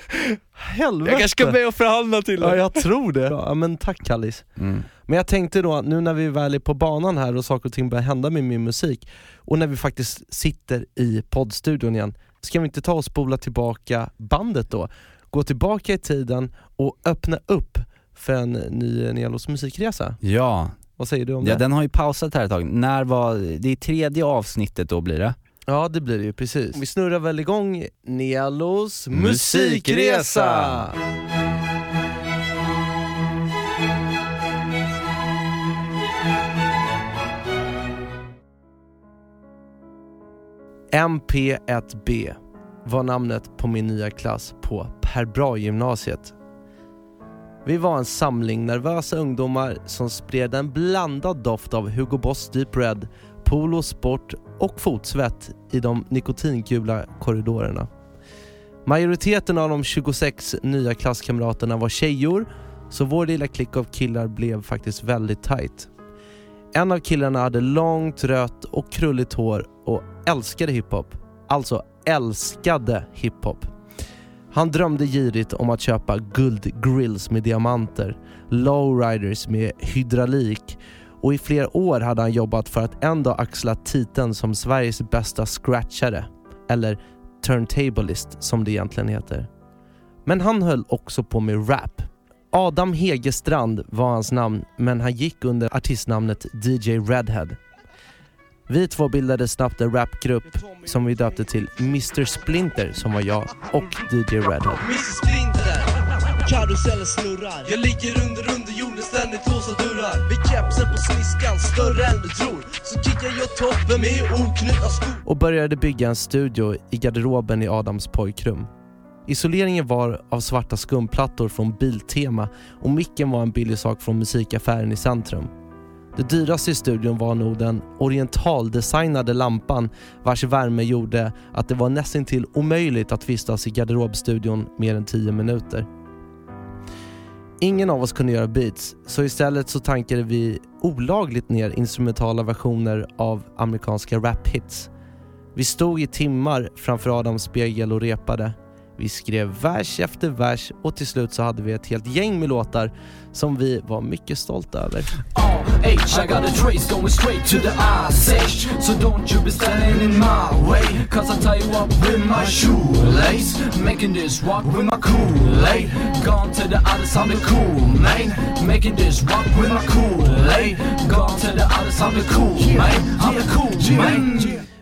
[SPEAKER 2] Helvete!
[SPEAKER 3] med och förhandla till
[SPEAKER 2] Ja, jag tror det. Ja, men tack Kallis.
[SPEAKER 3] Mm.
[SPEAKER 2] Men jag tänkte då, nu när vi väl är på banan här och saker och ting börjar hända med min musik och när vi faktiskt sitter i poddstudion igen, ska vi inte ta och spola tillbaka bandet då? Gå tillbaka i tiden och öppna upp för en ny Nelos musikresa.
[SPEAKER 3] Ja,
[SPEAKER 2] Vad säger du om
[SPEAKER 3] ja,
[SPEAKER 2] det?
[SPEAKER 3] den har ju pausat här ett tag. När var, det är tredje avsnittet då blir det?
[SPEAKER 2] Ja det blir det ju precis. Vi snurrar väl igång Nelos
[SPEAKER 3] Musikresa!
[SPEAKER 2] musikresa! MP1B var namnet på min nya klass på Per Bra-gymnasiet. Vi var en samling nervösa ungdomar som spred en blandad doft av Hugo Boss Deep Red, Polo Sport och fotsvett i de nikotingula korridorerna. Majoriteten av de 26 nya klasskamraterna var tjejor, så vår lilla klick av killar blev faktiskt väldigt tight. En av killarna hade långt rött och krulligt hår och älskade hiphop. Alltså älskade hiphop. Han drömde girigt om att köpa guldgrills med diamanter, lowriders med hydraulik och i flera år hade han jobbat för att en dag axla titeln som Sveriges bästa scratchare, eller turntablist som det egentligen heter. Men han höll också på med rap. Adam Hegestrand var hans namn, men han gick under artistnamnet DJ Redhead. Vi två bildade snabbt en rapgrupp som vi döpte till Mr Splinter som var jag och DJ Redhead.
[SPEAKER 9] Mrs Splinter Karusellen snurrar Jag ligger under underjorden ständigt låsa dörrar Vid kepsen på sniskan större än du tror Så kickar jag toppen med oknutna skor
[SPEAKER 2] och började bygga en studio i garderoben i Adams pojkrum. Isoleringen var av svarta skumplattor från Biltema och micken var en billig sak från musikaffären i centrum. Det dyraste i studion var nog den orientaldesignade lampan vars värme gjorde att det var nästintill omöjligt att vistas i garderobstudion mer än 10 minuter. Ingen av oss kunde göra beats, så istället så tankade vi olagligt ner instrumentala versioner av amerikanska rap-hits. Vi stod i timmar framför Adams spegel och repade. Vi skrev vers efter vers och till slut så hade vi ett helt gäng med låtar som vi var mycket stolta över.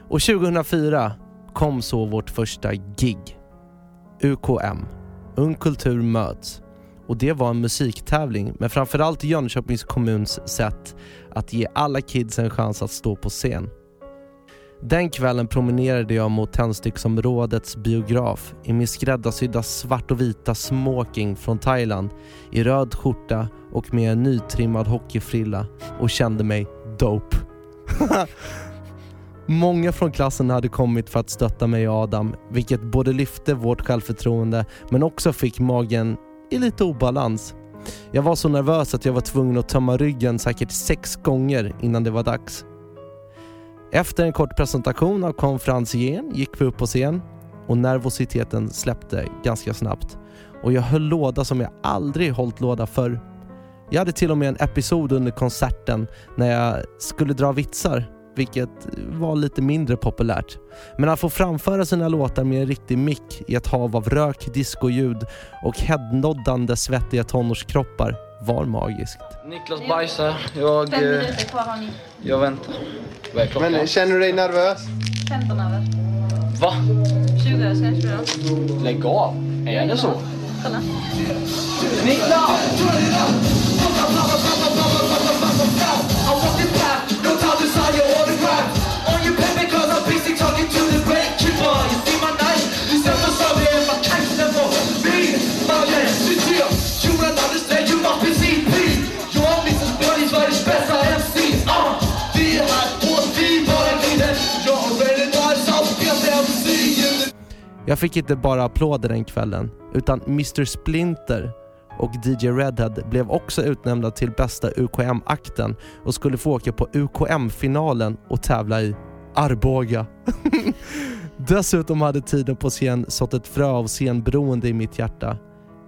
[SPEAKER 2] Och 2004 kom så vårt första gig. UKM, Ung Kultur Möts. Och det var en musiktävling, men framförallt Jönköpings kommuns sätt att ge alla kids en chans att stå på scen. Den kvällen promenerade jag mot Tändsticksområdets biograf i min skräddarsydda svart och vita smoking från Thailand i röd skjorta och med en nytrimmad hockeyfrilla och kände mig dope. *laughs* Många från klassen hade kommit för att stötta mig och Adam, vilket både lyfte vårt självförtroende men också fick magen i lite obalans. Jag var så nervös att jag var tvungen att tömma ryggen säkert sex gånger innan det var dags. Efter en kort presentation av konferencieren gick vi upp på scen och nervositeten släppte ganska snabbt och jag höll låda som jag aldrig hållit låda förr. Jag hade till och med en episod under konserten när jag skulle dra vitsar, vilket var lite mindre populärt. Men att få framföra sina låtar med en riktig mick i ett hav av rök, discoljud och headnoddande svettiga tonårskroppar var magiskt.
[SPEAKER 10] Niklas bajsar. Jag,
[SPEAKER 11] Fem
[SPEAKER 10] eh,
[SPEAKER 11] minuter kvar har ni.
[SPEAKER 10] jag väntar. Vad är klockan?
[SPEAKER 12] Men känner du dig nervös?
[SPEAKER 11] 15 över.
[SPEAKER 10] Va?
[SPEAKER 11] 20 över svensk då.
[SPEAKER 10] Lägg av. Är det så?
[SPEAKER 11] Kolla.
[SPEAKER 2] Jag fick inte bara applåder den kvällen, utan Mr Splinter och DJ Redhead blev också utnämnda till bästa UKM-akten och skulle få åka på UKM-finalen och tävla i Arboga. *laughs* Dessutom hade tiden på scen sått ett frö av scenberoende i mitt hjärta.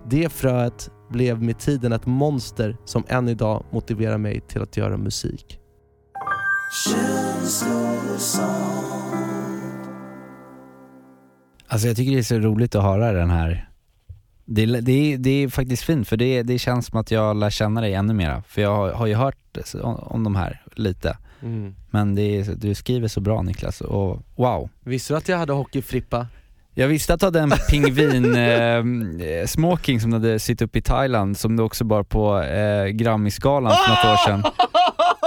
[SPEAKER 2] Det fröet blev med tiden ett monster som än idag motiverar mig till att göra musik.
[SPEAKER 3] Alltså jag tycker det är så roligt att höra den här det, är- det, det är faktiskt fint för det, det känns som att jag lär känna dig ännu mera. För jag har, har ju hört om, om de här lite.
[SPEAKER 2] Mm.
[SPEAKER 3] Men det är, du skriver så bra Niklas och wow.
[SPEAKER 2] Visste du att jag hade hockeyfrippa?
[SPEAKER 3] Jag visste att du hade en pingvin *laughs* eh, smoking som du hade sytt upp i Thailand som du också bar på eh, Grammisgalan för något år sedan. *laughs*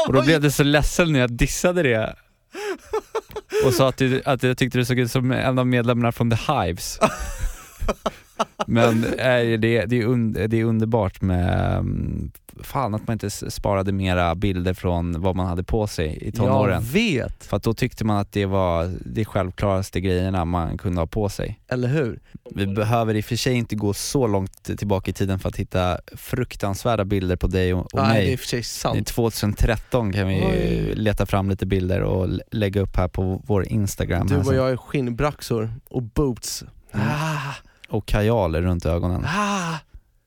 [SPEAKER 3] Och då blev du så ledsen när jag dissade det. *laughs* Och sa att, du, att jag tyckte du såg ut som en av medlemmarna från The Hives. *laughs* Men äh, det, det, är un, det är underbart med, mm, fan att man inte sparade mera bilder från vad man hade på sig i tonåren.
[SPEAKER 2] Jag vet!
[SPEAKER 3] För då tyckte man att det var de självklaraste grejerna man kunde ha på sig.
[SPEAKER 2] Eller hur?
[SPEAKER 3] Vi behöver i och för sig inte gå så långt tillbaka i tiden för att hitta fruktansvärda bilder på dig och, och
[SPEAKER 2] Nej,
[SPEAKER 3] mig.
[SPEAKER 2] det är i och för sig sant.
[SPEAKER 3] I 2013 kan vi
[SPEAKER 2] Oj.
[SPEAKER 3] leta fram lite bilder och lägga upp här på vår Instagram.
[SPEAKER 2] Du och
[SPEAKER 3] sen.
[SPEAKER 2] jag i skinnbraxor och boots. Ah,
[SPEAKER 3] Och kajal runt ögonen.
[SPEAKER 2] ah.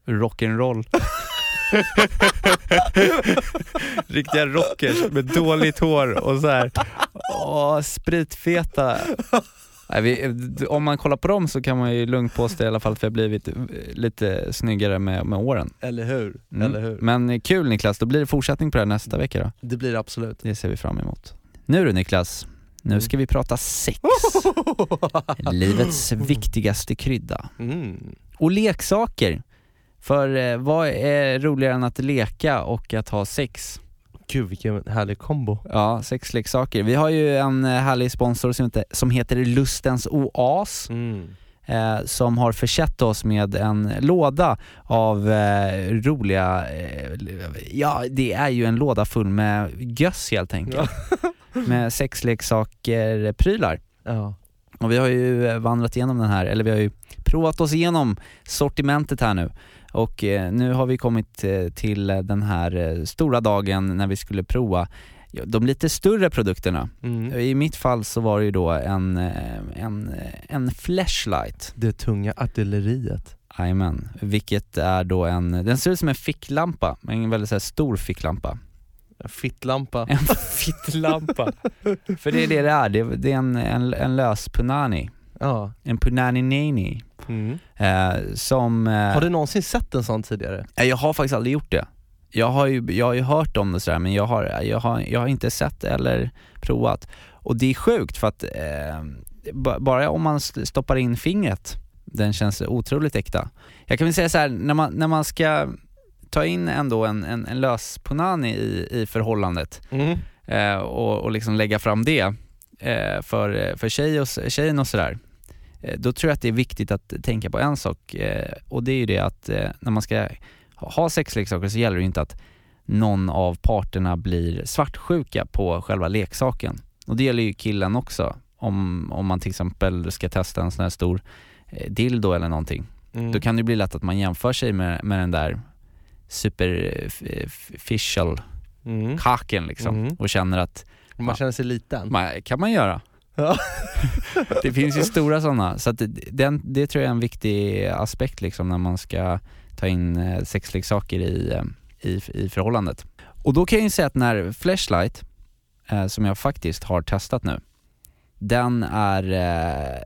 [SPEAKER 3] Rock'n'roll. *laughs* *laughs* Riktiga rockers med dåligt hår och så här. Åh, spritfeta. Nej, vi, om man kollar på dem så kan man ju lugnt påstå i alla fall att vi har blivit eh, lite snyggare med, med åren.
[SPEAKER 2] Eller hur?
[SPEAKER 3] Mm.
[SPEAKER 2] Eller hur?
[SPEAKER 3] Men kul Niklas, då blir det fortsättning på det här nästa vecka då.
[SPEAKER 2] Det blir det absolut.
[SPEAKER 3] Det ser vi fram emot. Nu du Niklas, nu ska vi prata sex. *laughs* Livets viktigaste krydda.
[SPEAKER 2] Mm.
[SPEAKER 3] Och leksaker. För eh, vad är roligare än att leka och att ha sex?
[SPEAKER 2] Gud vilken härlig kombo.
[SPEAKER 3] Ja, sexleksaker. Vi har ju en eh, härlig sponsor som heter, som heter Lustens Oas.
[SPEAKER 2] Mm.
[SPEAKER 3] Eh, som har försett oss med en låda av eh, roliga, eh, ja det är ju en låda full med göss helt enkelt. *laughs* med sexleksaker, prylar.
[SPEAKER 2] Ja.
[SPEAKER 3] Och vi har ju eh, vandrat igenom den här, eller vi har ju provat oss igenom sortimentet här nu Och eh, nu har vi kommit eh, till eh, den här stora dagen när vi skulle prova de lite större produkterna.
[SPEAKER 2] Mm.
[SPEAKER 3] I mitt fall så var det ju då en, en, en flashlight.
[SPEAKER 2] Det tunga artilleriet.
[SPEAKER 3] Jajamän, vilket är då en, den ser ut som en ficklampa, men en väldigt så stor ficklampa.
[SPEAKER 2] En fittlampa.
[SPEAKER 3] En fittlampa. *laughs* För det är det det är, det är en, en, en lös punani.
[SPEAKER 2] Ja.
[SPEAKER 3] En punani nani.
[SPEAKER 2] Mm.
[SPEAKER 3] Eh, som... Eh,
[SPEAKER 2] Har du någonsin sett en sån tidigare?
[SPEAKER 3] Nej, jag har faktiskt aldrig gjort det. Jag har ju, jag har ju hört om det sådär men jag har, jag, har, jag har inte sett eller provat. Och det är sjukt för att eh, ba- bara om man st- stoppar in fingret, den känns otroligt äkta. Jag kan väl säga så här, när man, när man ska ta in ändå en, en, en lös punani i, i förhållandet
[SPEAKER 2] Mm.
[SPEAKER 3] eh, och, och liksom lägga fram det eh, för, för tjej och, tjejen och sådär. Eh, då tror jag att det är viktigt att tänka på en sak eh, och det är ju det att eh, när man ska ha sexleksaker så gäller det ju inte att någon av parterna blir svartsjuka på själva leksaken. Och det gäller ju killen också. Om, om man till exempel ska testa en sån här stor dildo eller någonting.
[SPEAKER 2] Mm.
[SPEAKER 3] Då kan det bli lätt att man jämför sig med, med den där superficial
[SPEAKER 2] Mm.
[SPEAKER 3] kaken liksom
[SPEAKER 2] Mm.
[SPEAKER 3] och känner att
[SPEAKER 2] Man känner sig liten.
[SPEAKER 3] man, kan man göra.
[SPEAKER 2] Ja. *laughs*
[SPEAKER 3] det finns ju stora sådana, så att det, den, det tror jag är en viktig aspekt liksom när man ska ta in eh, sexleksaker i, eh, i, i förhållandet. Och då kan jag ju säga att när Flashlight, eh, som jag faktiskt har testat nu, den är, eh,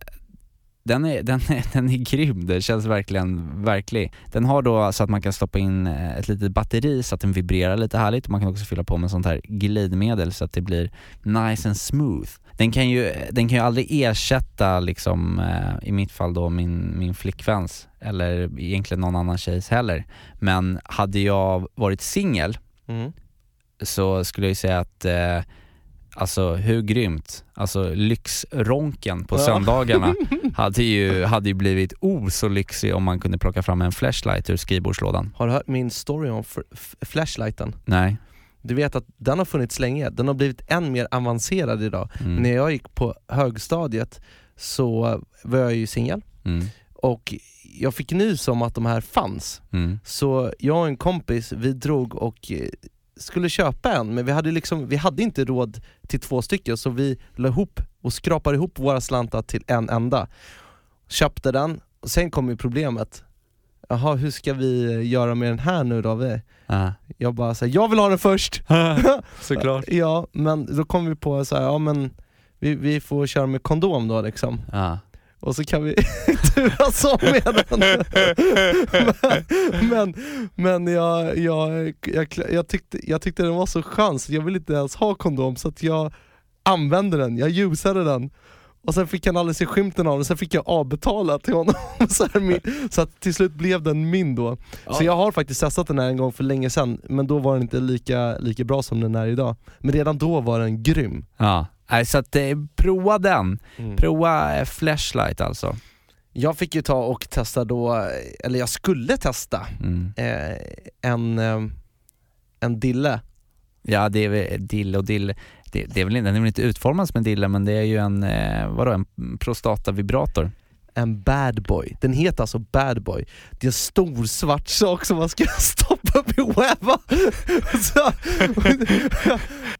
[SPEAKER 3] den är, den är, *laughs* den är grym, den känns verkligen verklig. Den har då så att man kan stoppa in eh, ett litet batteri så att den vibrerar lite härligt man kan också fylla på med sånt här glidmedel så att det blir nice and smooth. Den kan ju, den kan ju aldrig ersätta liksom, eh, i mitt fall då min, min flickväns eller egentligen någon annan tjejs heller. Men hade jag varit singel
[SPEAKER 2] Mm.
[SPEAKER 3] så skulle jag ju säga att eh, Alltså hur grymt, alltså lyxronken på söndagarna *laughs* hade ju, hade ju blivit o så lyxig om man kunde plocka fram en flashlight ur skrivbordslådan.
[SPEAKER 2] Har du hört min story om flashlighten?
[SPEAKER 3] Nej.
[SPEAKER 2] Du vet att den har funnits länge, den har blivit än mer avancerad idag.
[SPEAKER 3] Mm.
[SPEAKER 2] När jag gick på högstadiet så var jag ju singel
[SPEAKER 3] Mm.
[SPEAKER 2] och jag fick nys om att de här fanns.
[SPEAKER 3] Mm.
[SPEAKER 2] Så jag och en kompis, vi drog och eh, skulle köpa en, men vi hade, liksom, vi hade inte råd till två stycken så vi la ihop och skrapade ihop våra slantar till en enda. Köpte den, och sen kom ju problemet. Jaha, hur ska vi göra med den här nu då? Vi-
[SPEAKER 3] Ah.
[SPEAKER 2] Jag bara såhär, jag vill ha den först! *laughs* *laughs*
[SPEAKER 3] Såklart.
[SPEAKER 2] Ja, men då kom vi på så här, ja men vi, vi får köra med kondom då liksom.
[SPEAKER 3] Ah.
[SPEAKER 2] Och så kan vi *laughs* turas om med den. men men, men jag, jag, jag, jag, tyckte, jag tyckte den var så skön så jag ville inte ens ha kondom så att jag använde den, jag usade den. Och sen fick han aldrig se skymten av den, sen fick jag avbetala till honom. *laughs* så, min, så att till slut blev den min då. Så jag har faktiskt testat den här en gång för länge sedan, men då var den inte lika, lika bra som den är idag. Men redan då var den grym.
[SPEAKER 3] Ja, Nej, så att eh, prova den.
[SPEAKER 2] Mm.
[SPEAKER 3] Prova eh, Flashlight alltså.
[SPEAKER 2] Jag fick ju ta och testa då, eller jag skulle testa
[SPEAKER 3] Mm.
[SPEAKER 2] eh, en, eh, en dille.
[SPEAKER 3] Ja det är väl dill och dill, det, det är väl, inte- den är väl inte utformad som en dille men det är ju en, eh, vadå, en prostatavibrator.
[SPEAKER 2] En bad boy. Den heter alltså bad boy. Det är en stor svart sak som man ska *laughs* stoppa *laughs* Så,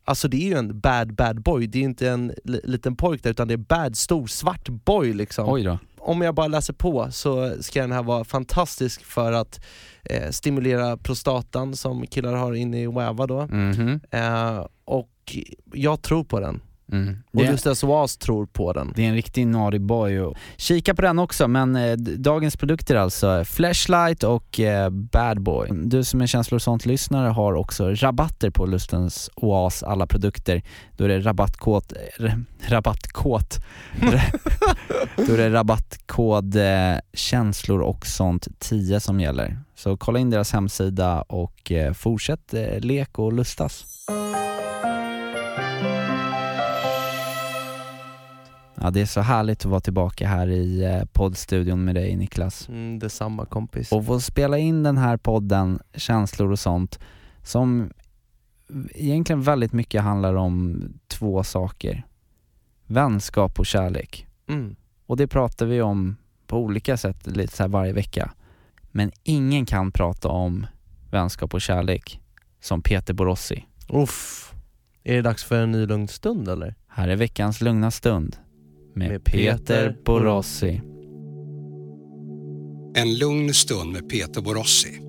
[SPEAKER 2] alltså det är ju en bad bad boy, det är inte en li- liten pojk där utan det är bad, stor svart boy liksom.
[SPEAKER 3] Oj då.
[SPEAKER 2] Om jag bara läser på så ska den här vara fantastisk för att eh, stimulera prostatan som killar har inne i webba då.
[SPEAKER 3] Mhm.
[SPEAKER 2] Eh, och jag tror på den.
[SPEAKER 3] Mm.
[SPEAKER 2] Och
[SPEAKER 3] Det-
[SPEAKER 2] Lustas Oas tror på den.
[SPEAKER 3] Det är en riktig naughty boy. Och kika på den också, men eh, dagens produkter alltså, Flashlight och eh, Bad Boy. Du som är känslor sånt lyssnare har också rabatter på Lustens Oas alla produkter. Då är det rabattkod, eh, rabattkod, då är det rabattkod eh, känslor och sånt 10 som gäller. Så kolla in deras hemsida och eh, fortsätt eh, lek och lustas. Ja, det är så härligt att vara tillbaka här i eh, poddstudion med dig Niklas.
[SPEAKER 2] Mm, detsamma kompis.
[SPEAKER 3] Och få spela in den här podden, känslor och sånt, som egentligen väldigt mycket handlar om två saker. Vänskap och kärlek.
[SPEAKER 2] Mm.
[SPEAKER 3] Och det pratar vi om på olika sätt lite så varje vecka. Men ingen kan prata om vänskap och kärlek som Peter Borossi.
[SPEAKER 2] Uff. Är det dags för en ny lugn stund eller?
[SPEAKER 3] Här är veckans lugna stund med,
[SPEAKER 2] Med
[SPEAKER 3] Peter,
[SPEAKER 2] Peter
[SPEAKER 3] Borossi.
[SPEAKER 13] En lugn stund med Peter Borossi.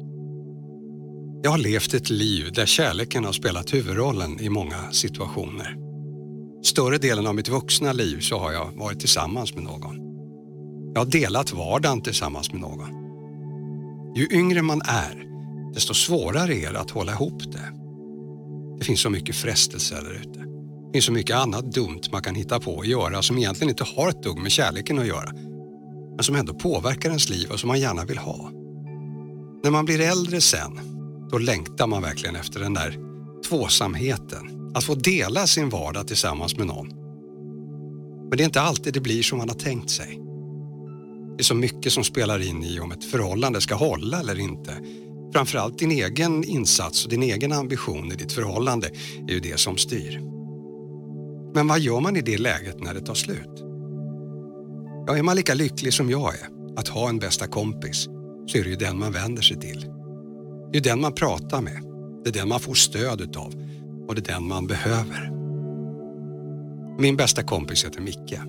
[SPEAKER 13] Jag har levt ett liv där kärleken har spelat huvudrollen i många situationer. Större delen av mitt vuxna liv så har jag varit tillsammans med någon. Jag har delat vardagen tillsammans med någon. Ju yngre man är, desto svårare är det att hålla ihop det. Det finns så mycket frestelser där ute. Det finns så mycket annat dumt man kan hitta på att göra som egentligen inte har ett dugg med kärleken att göra men som ändå påverkar ens liv och som man gärna vill ha. När man blir äldre sen, då längtar man verkligen efter den där tvåsamheten. Att få dela sin vardag tillsammans med någon. Men det är inte alltid det blir som man har tänkt sig. Det är så mycket som spelar in i om ett förhållande ska hålla eller inte. Framförallt din egen insats och din egen ambition i ditt förhållande är ju det som styr. Men vad gör man i det läget när det tar slut? Ja, är man lika lycklig som jag är att ha en bästa kompis så är det ju den man vänder sig till. Det är den man pratar med. Det är den man får stöd utav och det är den man behöver. Min bästa kompis heter Micke.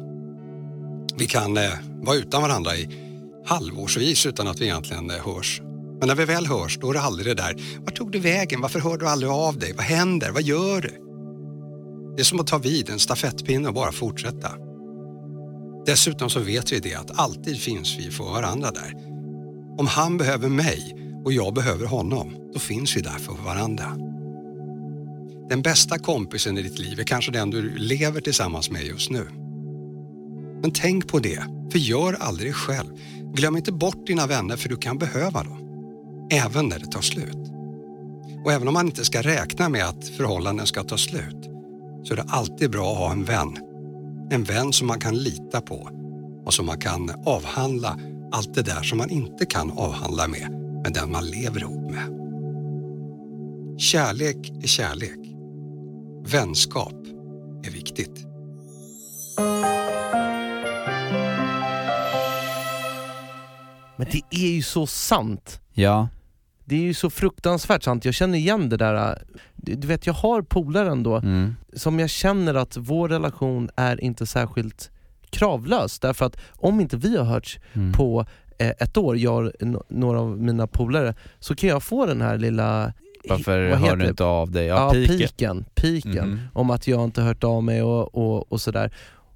[SPEAKER 13] Vi kan eh, vara utan varandra i halvårsvis utan att vi egentligen eh, hörs. Men när vi väl hörs då är det aldrig det där, vart tog du vägen, varför hör du aldrig av dig, vad händer, vad gör du? Det är som att ta vid en stafettpinne och bara fortsätta. Dessutom så vet vi det att alltid finns vi för varandra där. Om han behöver mig och jag behöver honom, då finns vi där för varandra. Den bästa kompisen i ditt liv är kanske den du lever tillsammans med just nu. Men tänk på det, för gör aldrig själv. Glöm inte bort dina vänner för du kan behöva dem. Även när det tar slut. Och även om man inte ska räkna med att förhållanden ska ta slut så är det alltid bra att ha en vän en vän som man kan lita på och som man kan avhandla allt det där som man inte kan avhandla med, med den man lever ihop med. Kärlek är kärlek. Vänskap är viktigt.
[SPEAKER 2] Men det är ju så sant.
[SPEAKER 3] Ja.
[SPEAKER 2] Det är ju så fruktansvärt sant, jag känner igen det där, äh, du vet jag har polare ändå,
[SPEAKER 3] Mm.
[SPEAKER 2] som jag känner att vår relation är inte särskilt kravlös, därför att om inte vi har hörts
[SPEAKER 3] Mm.
[SPEAKER 2] på eh, ett år, jag och några av mina polare, så kan jag få den här lilla
[SPEAKER 3] Varför hör du inte av dig?
[SPEAKER 2] Ja,
[SPEAKER 3] piken.
[SPEAKER 2] piken, piken
[SPEAKER 3] Mhm.
[SPEAKER 2] om att jag inte hört av mig och, och, och sådär.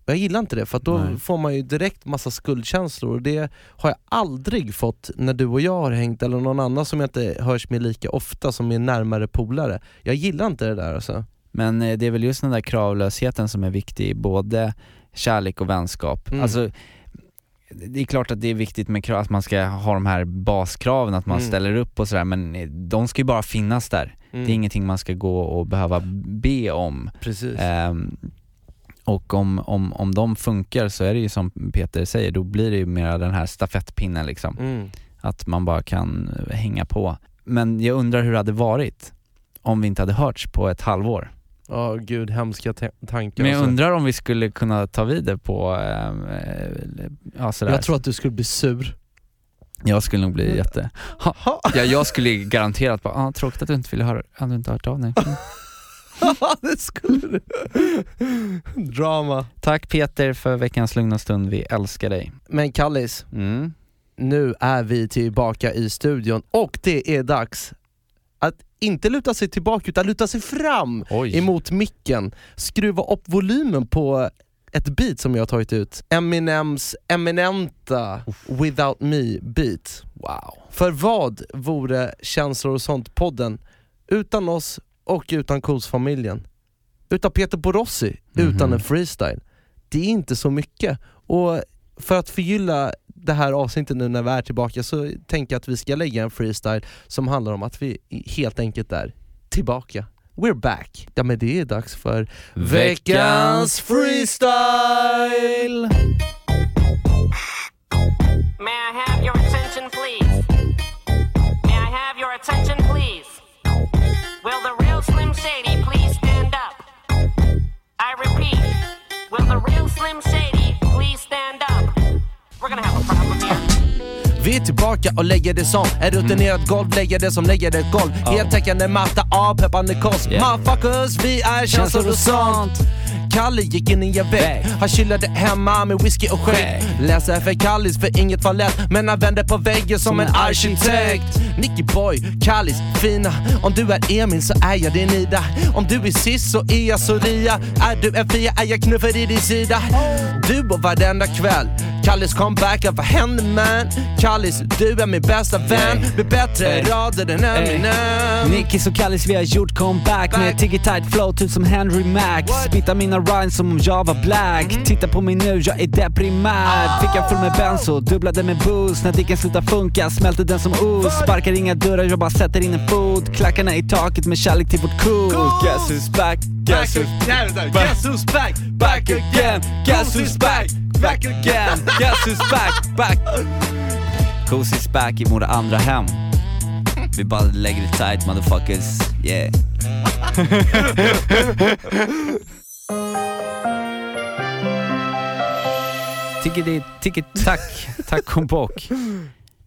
[SPEAKER 2] Jag gillar inte det, för då
[SPEAKER 3] Nej.
[SPEAKER 2] får man ju direkt massa skuldkänslor och det har jag aldrig fått när du och jag har hängt, eller någon annan som jag inte hörs med lika ofta, som är närmare polare. Jag gillar inte det där alltså.
[SPEAKER 3] Men eh, det är väl just den där kravlösheten som är viktig i både kärlek och vänskap.
[SPEAKER 2] Mm.
[SPEAKER 3] Alltså, det är klart att det är viktigt med krav, att man ska ha de här baskraven, att man
[SPEAKER 2] Mm.
[SPEAKER 3] ställer upp och sådär, men eh, de ska ju bara finnas där.
[SPEAKER 2] Mm.
[SPEAKER 3] Det är ingenting man ska gå och behöva be om.
[SPEAKER 2] Precis.
[SPEAKER 3] Ehm, och om, om, om de funkar så är det ju som Peter säger, då blir det ju mer den här stafettpinnen liksom.
[SPEAKER 2] Mm.
[SPEAKER 3] Att man bara kan hänga på. Men jag undrar hur det hade varit om vi inte hade hörts på ett halvår.
[SPEAKER 2] Ja gud, hemska ta- tankar.
[SPEAKER 3] Men jag
[SPEAKER 2] alltså.
[SPEAKER 3] undrar om vi skulle kunna ta vid det på, eh, ja sådär.
[SPEAKER 2] jag tror att du skulle bli sur.
[SPEAKER 3] Jag skulle nog bli jätte... Ha, ja, jag skulle garanterat bara, ah, tråkigt att du inte ville höra, att du inte hört av dig. *laughs* Mm.
[SPEAKER 2] det skulle du. Drama.
[SPEAKER 3] Tack Peter för veckans lugna stund, vi älskar dig.
[SPEAKER 2] Men Kallis,
[SPEAKER 3] Mm.
[SPEAKER 2] nu är vi tillbaka i studion och det är dags att inte luta sig tillbaka utan luta sig fram
[SPEAKER 3] Oj.
[SPEAKER 2] emot micken. Skruva upp volymen på ett beat som jag har tagit ut. Eminems eminenta Without Me beat. Wow. För vad vore Känslor och sånt-podden utan oss och utan Cools-familjen? Utan Peter Borossi, utan
[SPEAKER 3] Mhm.
[SPEAKER 2] en freestyle. Det är inte så mycket. Och för att förgylla det här avsnittet nu när vi är tillbaka så tänker jag att vi ska lägga en freestyle som handlar om att vi helt enkelt är tillbaka. We're back. Ja men det är dags för veckans freestyle!
[SPEAKER 14] May I have your attention, please? May I have your attention, please? Will the real Slim Shady please stand up? I repeat, will the real Slim Shady please stand up? We're gonna have a problem here.
[SPEAKER 2] Vi är tillbaka och lägger det som en rutinerad golv, lägger det som lägger ett golv. Heltäckande matta, avpeppande kost.
[SPEAKER 3] Yeah.
[SPEAKER 2] Motherfuckers, vi är känslor och sånt. Kalle gick in i en vägg, han chillade hemma med whisky och skägg. Läser för Kallis för inget var lätt, men han vände på väggen som en arkitekt. Nicky boy, Kallis, fina. Om du är Emil så är jag din Ida. Om du är Sis så är jag Soria. Är du en Fia är jag knuffad i din sida. Du och varenda kväll. Kallis comeback, vad händer man? Kallis, du är min bästa vän. Med bättre
[SPEAKER 3] Ey.
[SPEAKER 2] rader än Eminem.
[SPEAKER 3] Nickis och Kallis vi har gjort comeback med tiggy tight flow typ som Henry Max. Spittar mina rhymes som om jag var black. Titta på mig nu, jag är deprimär. Fickan full med benzo, dubblade med booze. När dicken slutar funka smälter den som os. Sparkar inga dörrar, jag bara sätter in en fot. Klackarna i taket med kärlek till vårt cool. Guess who's back? Guess who's back?
[SPEAKER 2] Guess who's back?
[SPEAKER 3] Back again, guess who's back? Back again, guess who's back? Back. Cozy's back i våra andra hem. Vi bara lägger det tight motherfuckers, yeah. *laughs* Tickety, ticket, tack, tack och bock. *laughs*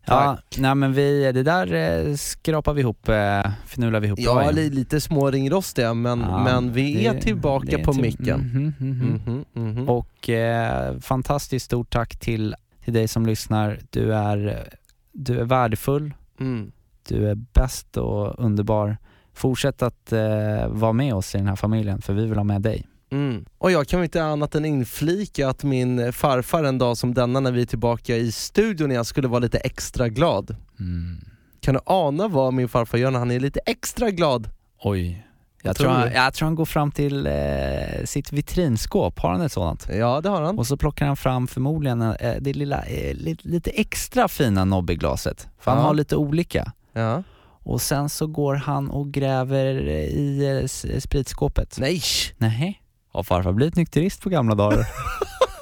[SPEAKER 3] Ja, nej men vi, det där eh, skrapar vi ihop, eh, fnular vi ihop
[SPEAKER 2] Ja, li- lite småringrostiga men,
[SPEAKER 3] Ja,
[SPEAKER 2] men vi är
[SPEAKER 3] det-
[SPEAKER 2] tillbaka
[SPEAKER 3] det är
[SPEAKER 2] på
[SPEAKER 3] till-
[SPEAKER 2] micken.
[SPEAKER 3] mhm, mhm.
[SPEAKER 2] Mhm, mhm.
[SPEAKER 3] Och eh, fantastiskt stort tack till, till dig som lyssnar. Du är, du är värdefull,
[SPEAKER 2] Mm.
[SPEAKER 3] du är bäst och underbar. Fortsätt att eh, vara med oss i den här familjen, för vi vill ha med dig.
[SPEAKER 2] Mm. Och jag kan inte annat än inflika att min farfar en dag som denna när vi är tillbaka i studion igen skulle vara lite extra glad.
[SPEAKER 3] Mm.
[SPEAKER 2] Kan du ana vad min farfar gör när han är lite extra glad?
[SPEAKER 3] Oj. Jag tror, han, jag tror han går fram till eh, sitt vitrinskåp, har han ett sådant?
[SPEAKER 2] Ja det har han.
[SPEAKER 3] Och så plockar han fram förmodligen eh, det lilla, eh, lite, extra fina Nobbeglaset, för han
[SPEAKER 2] Ja.
[SPEAKER 3] har lite olika.
[SPEAKER 2] Ja.
[SPEAKER 3] Och sen så går han och gräver i eh, spritskåpet.
[SPEAKER 2] Nej!
[SPEAKER 3] Nej. Har farfar blivit nykterist på gamla dagar?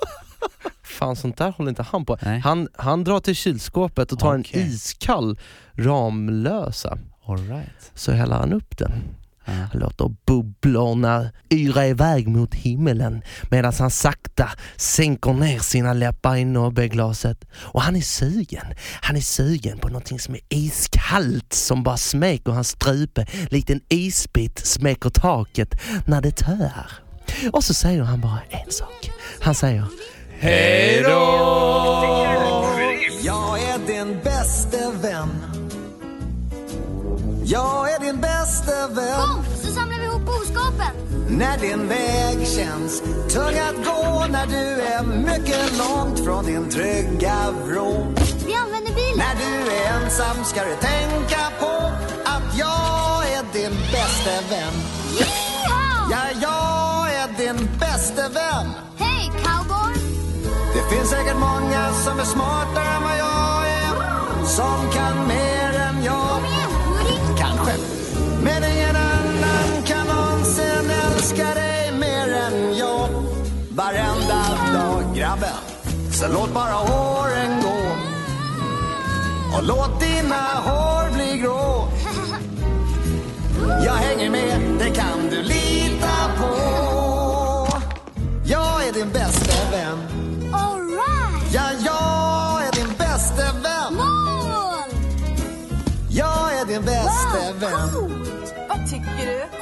[SPEAKER 3] *laughs*
[SPEAKER 2] Fan sånt där håller inte han på. Han, han drar till kylskåpet och tar
[SPEAKER 3] Okej.
[SPEAKER 2] en iskall Ramlösa.
[SPEAKER 3] All right.
[SPEAKER 2] Så häller han upp den. Han låter bubblorna yra iväg mot himmelen medan han sakta sänker ner sina läppar i nobbeglaset. Och han är sugen. Han är sugen på någonting som är iskallt som bara smeker hans strupe likt en isbit smeker taket när det tör. Och så säger han bara en sak. Han säger Hej
[SPEAKER 15] Jag är din bäste vän. Jag är din bäste vän.
[SPEAKER 16] Kom så samlar vi ihop boskapen.
[SPEAKER 15] När din väg känns tung att gå när du är mycket långt från din trygga vrå.
[SPEAKER 16] Vi använder bilen.
[SPEAKER 15] När du är ensam ska du tänka på att jag är din bäste vän.
[SPEAKER 16] Yeehaw!
[SPEAKER 15] Ja, jag bäste vän.
[SPEAKER 16] Hej cowboy!
[SPEAKER 15] Det finns säkert många som är smartare än vad jag är. Som kan mer än jag. Kanske. Men ingen annan kan någonsin älska dig mer än jag. Varenda dag grabben. Så låt bara håren gå. Och låt dina hår bli grå. *laughs* Jag hänger med, det kan du lita
[SPEAKER 16] tikkere.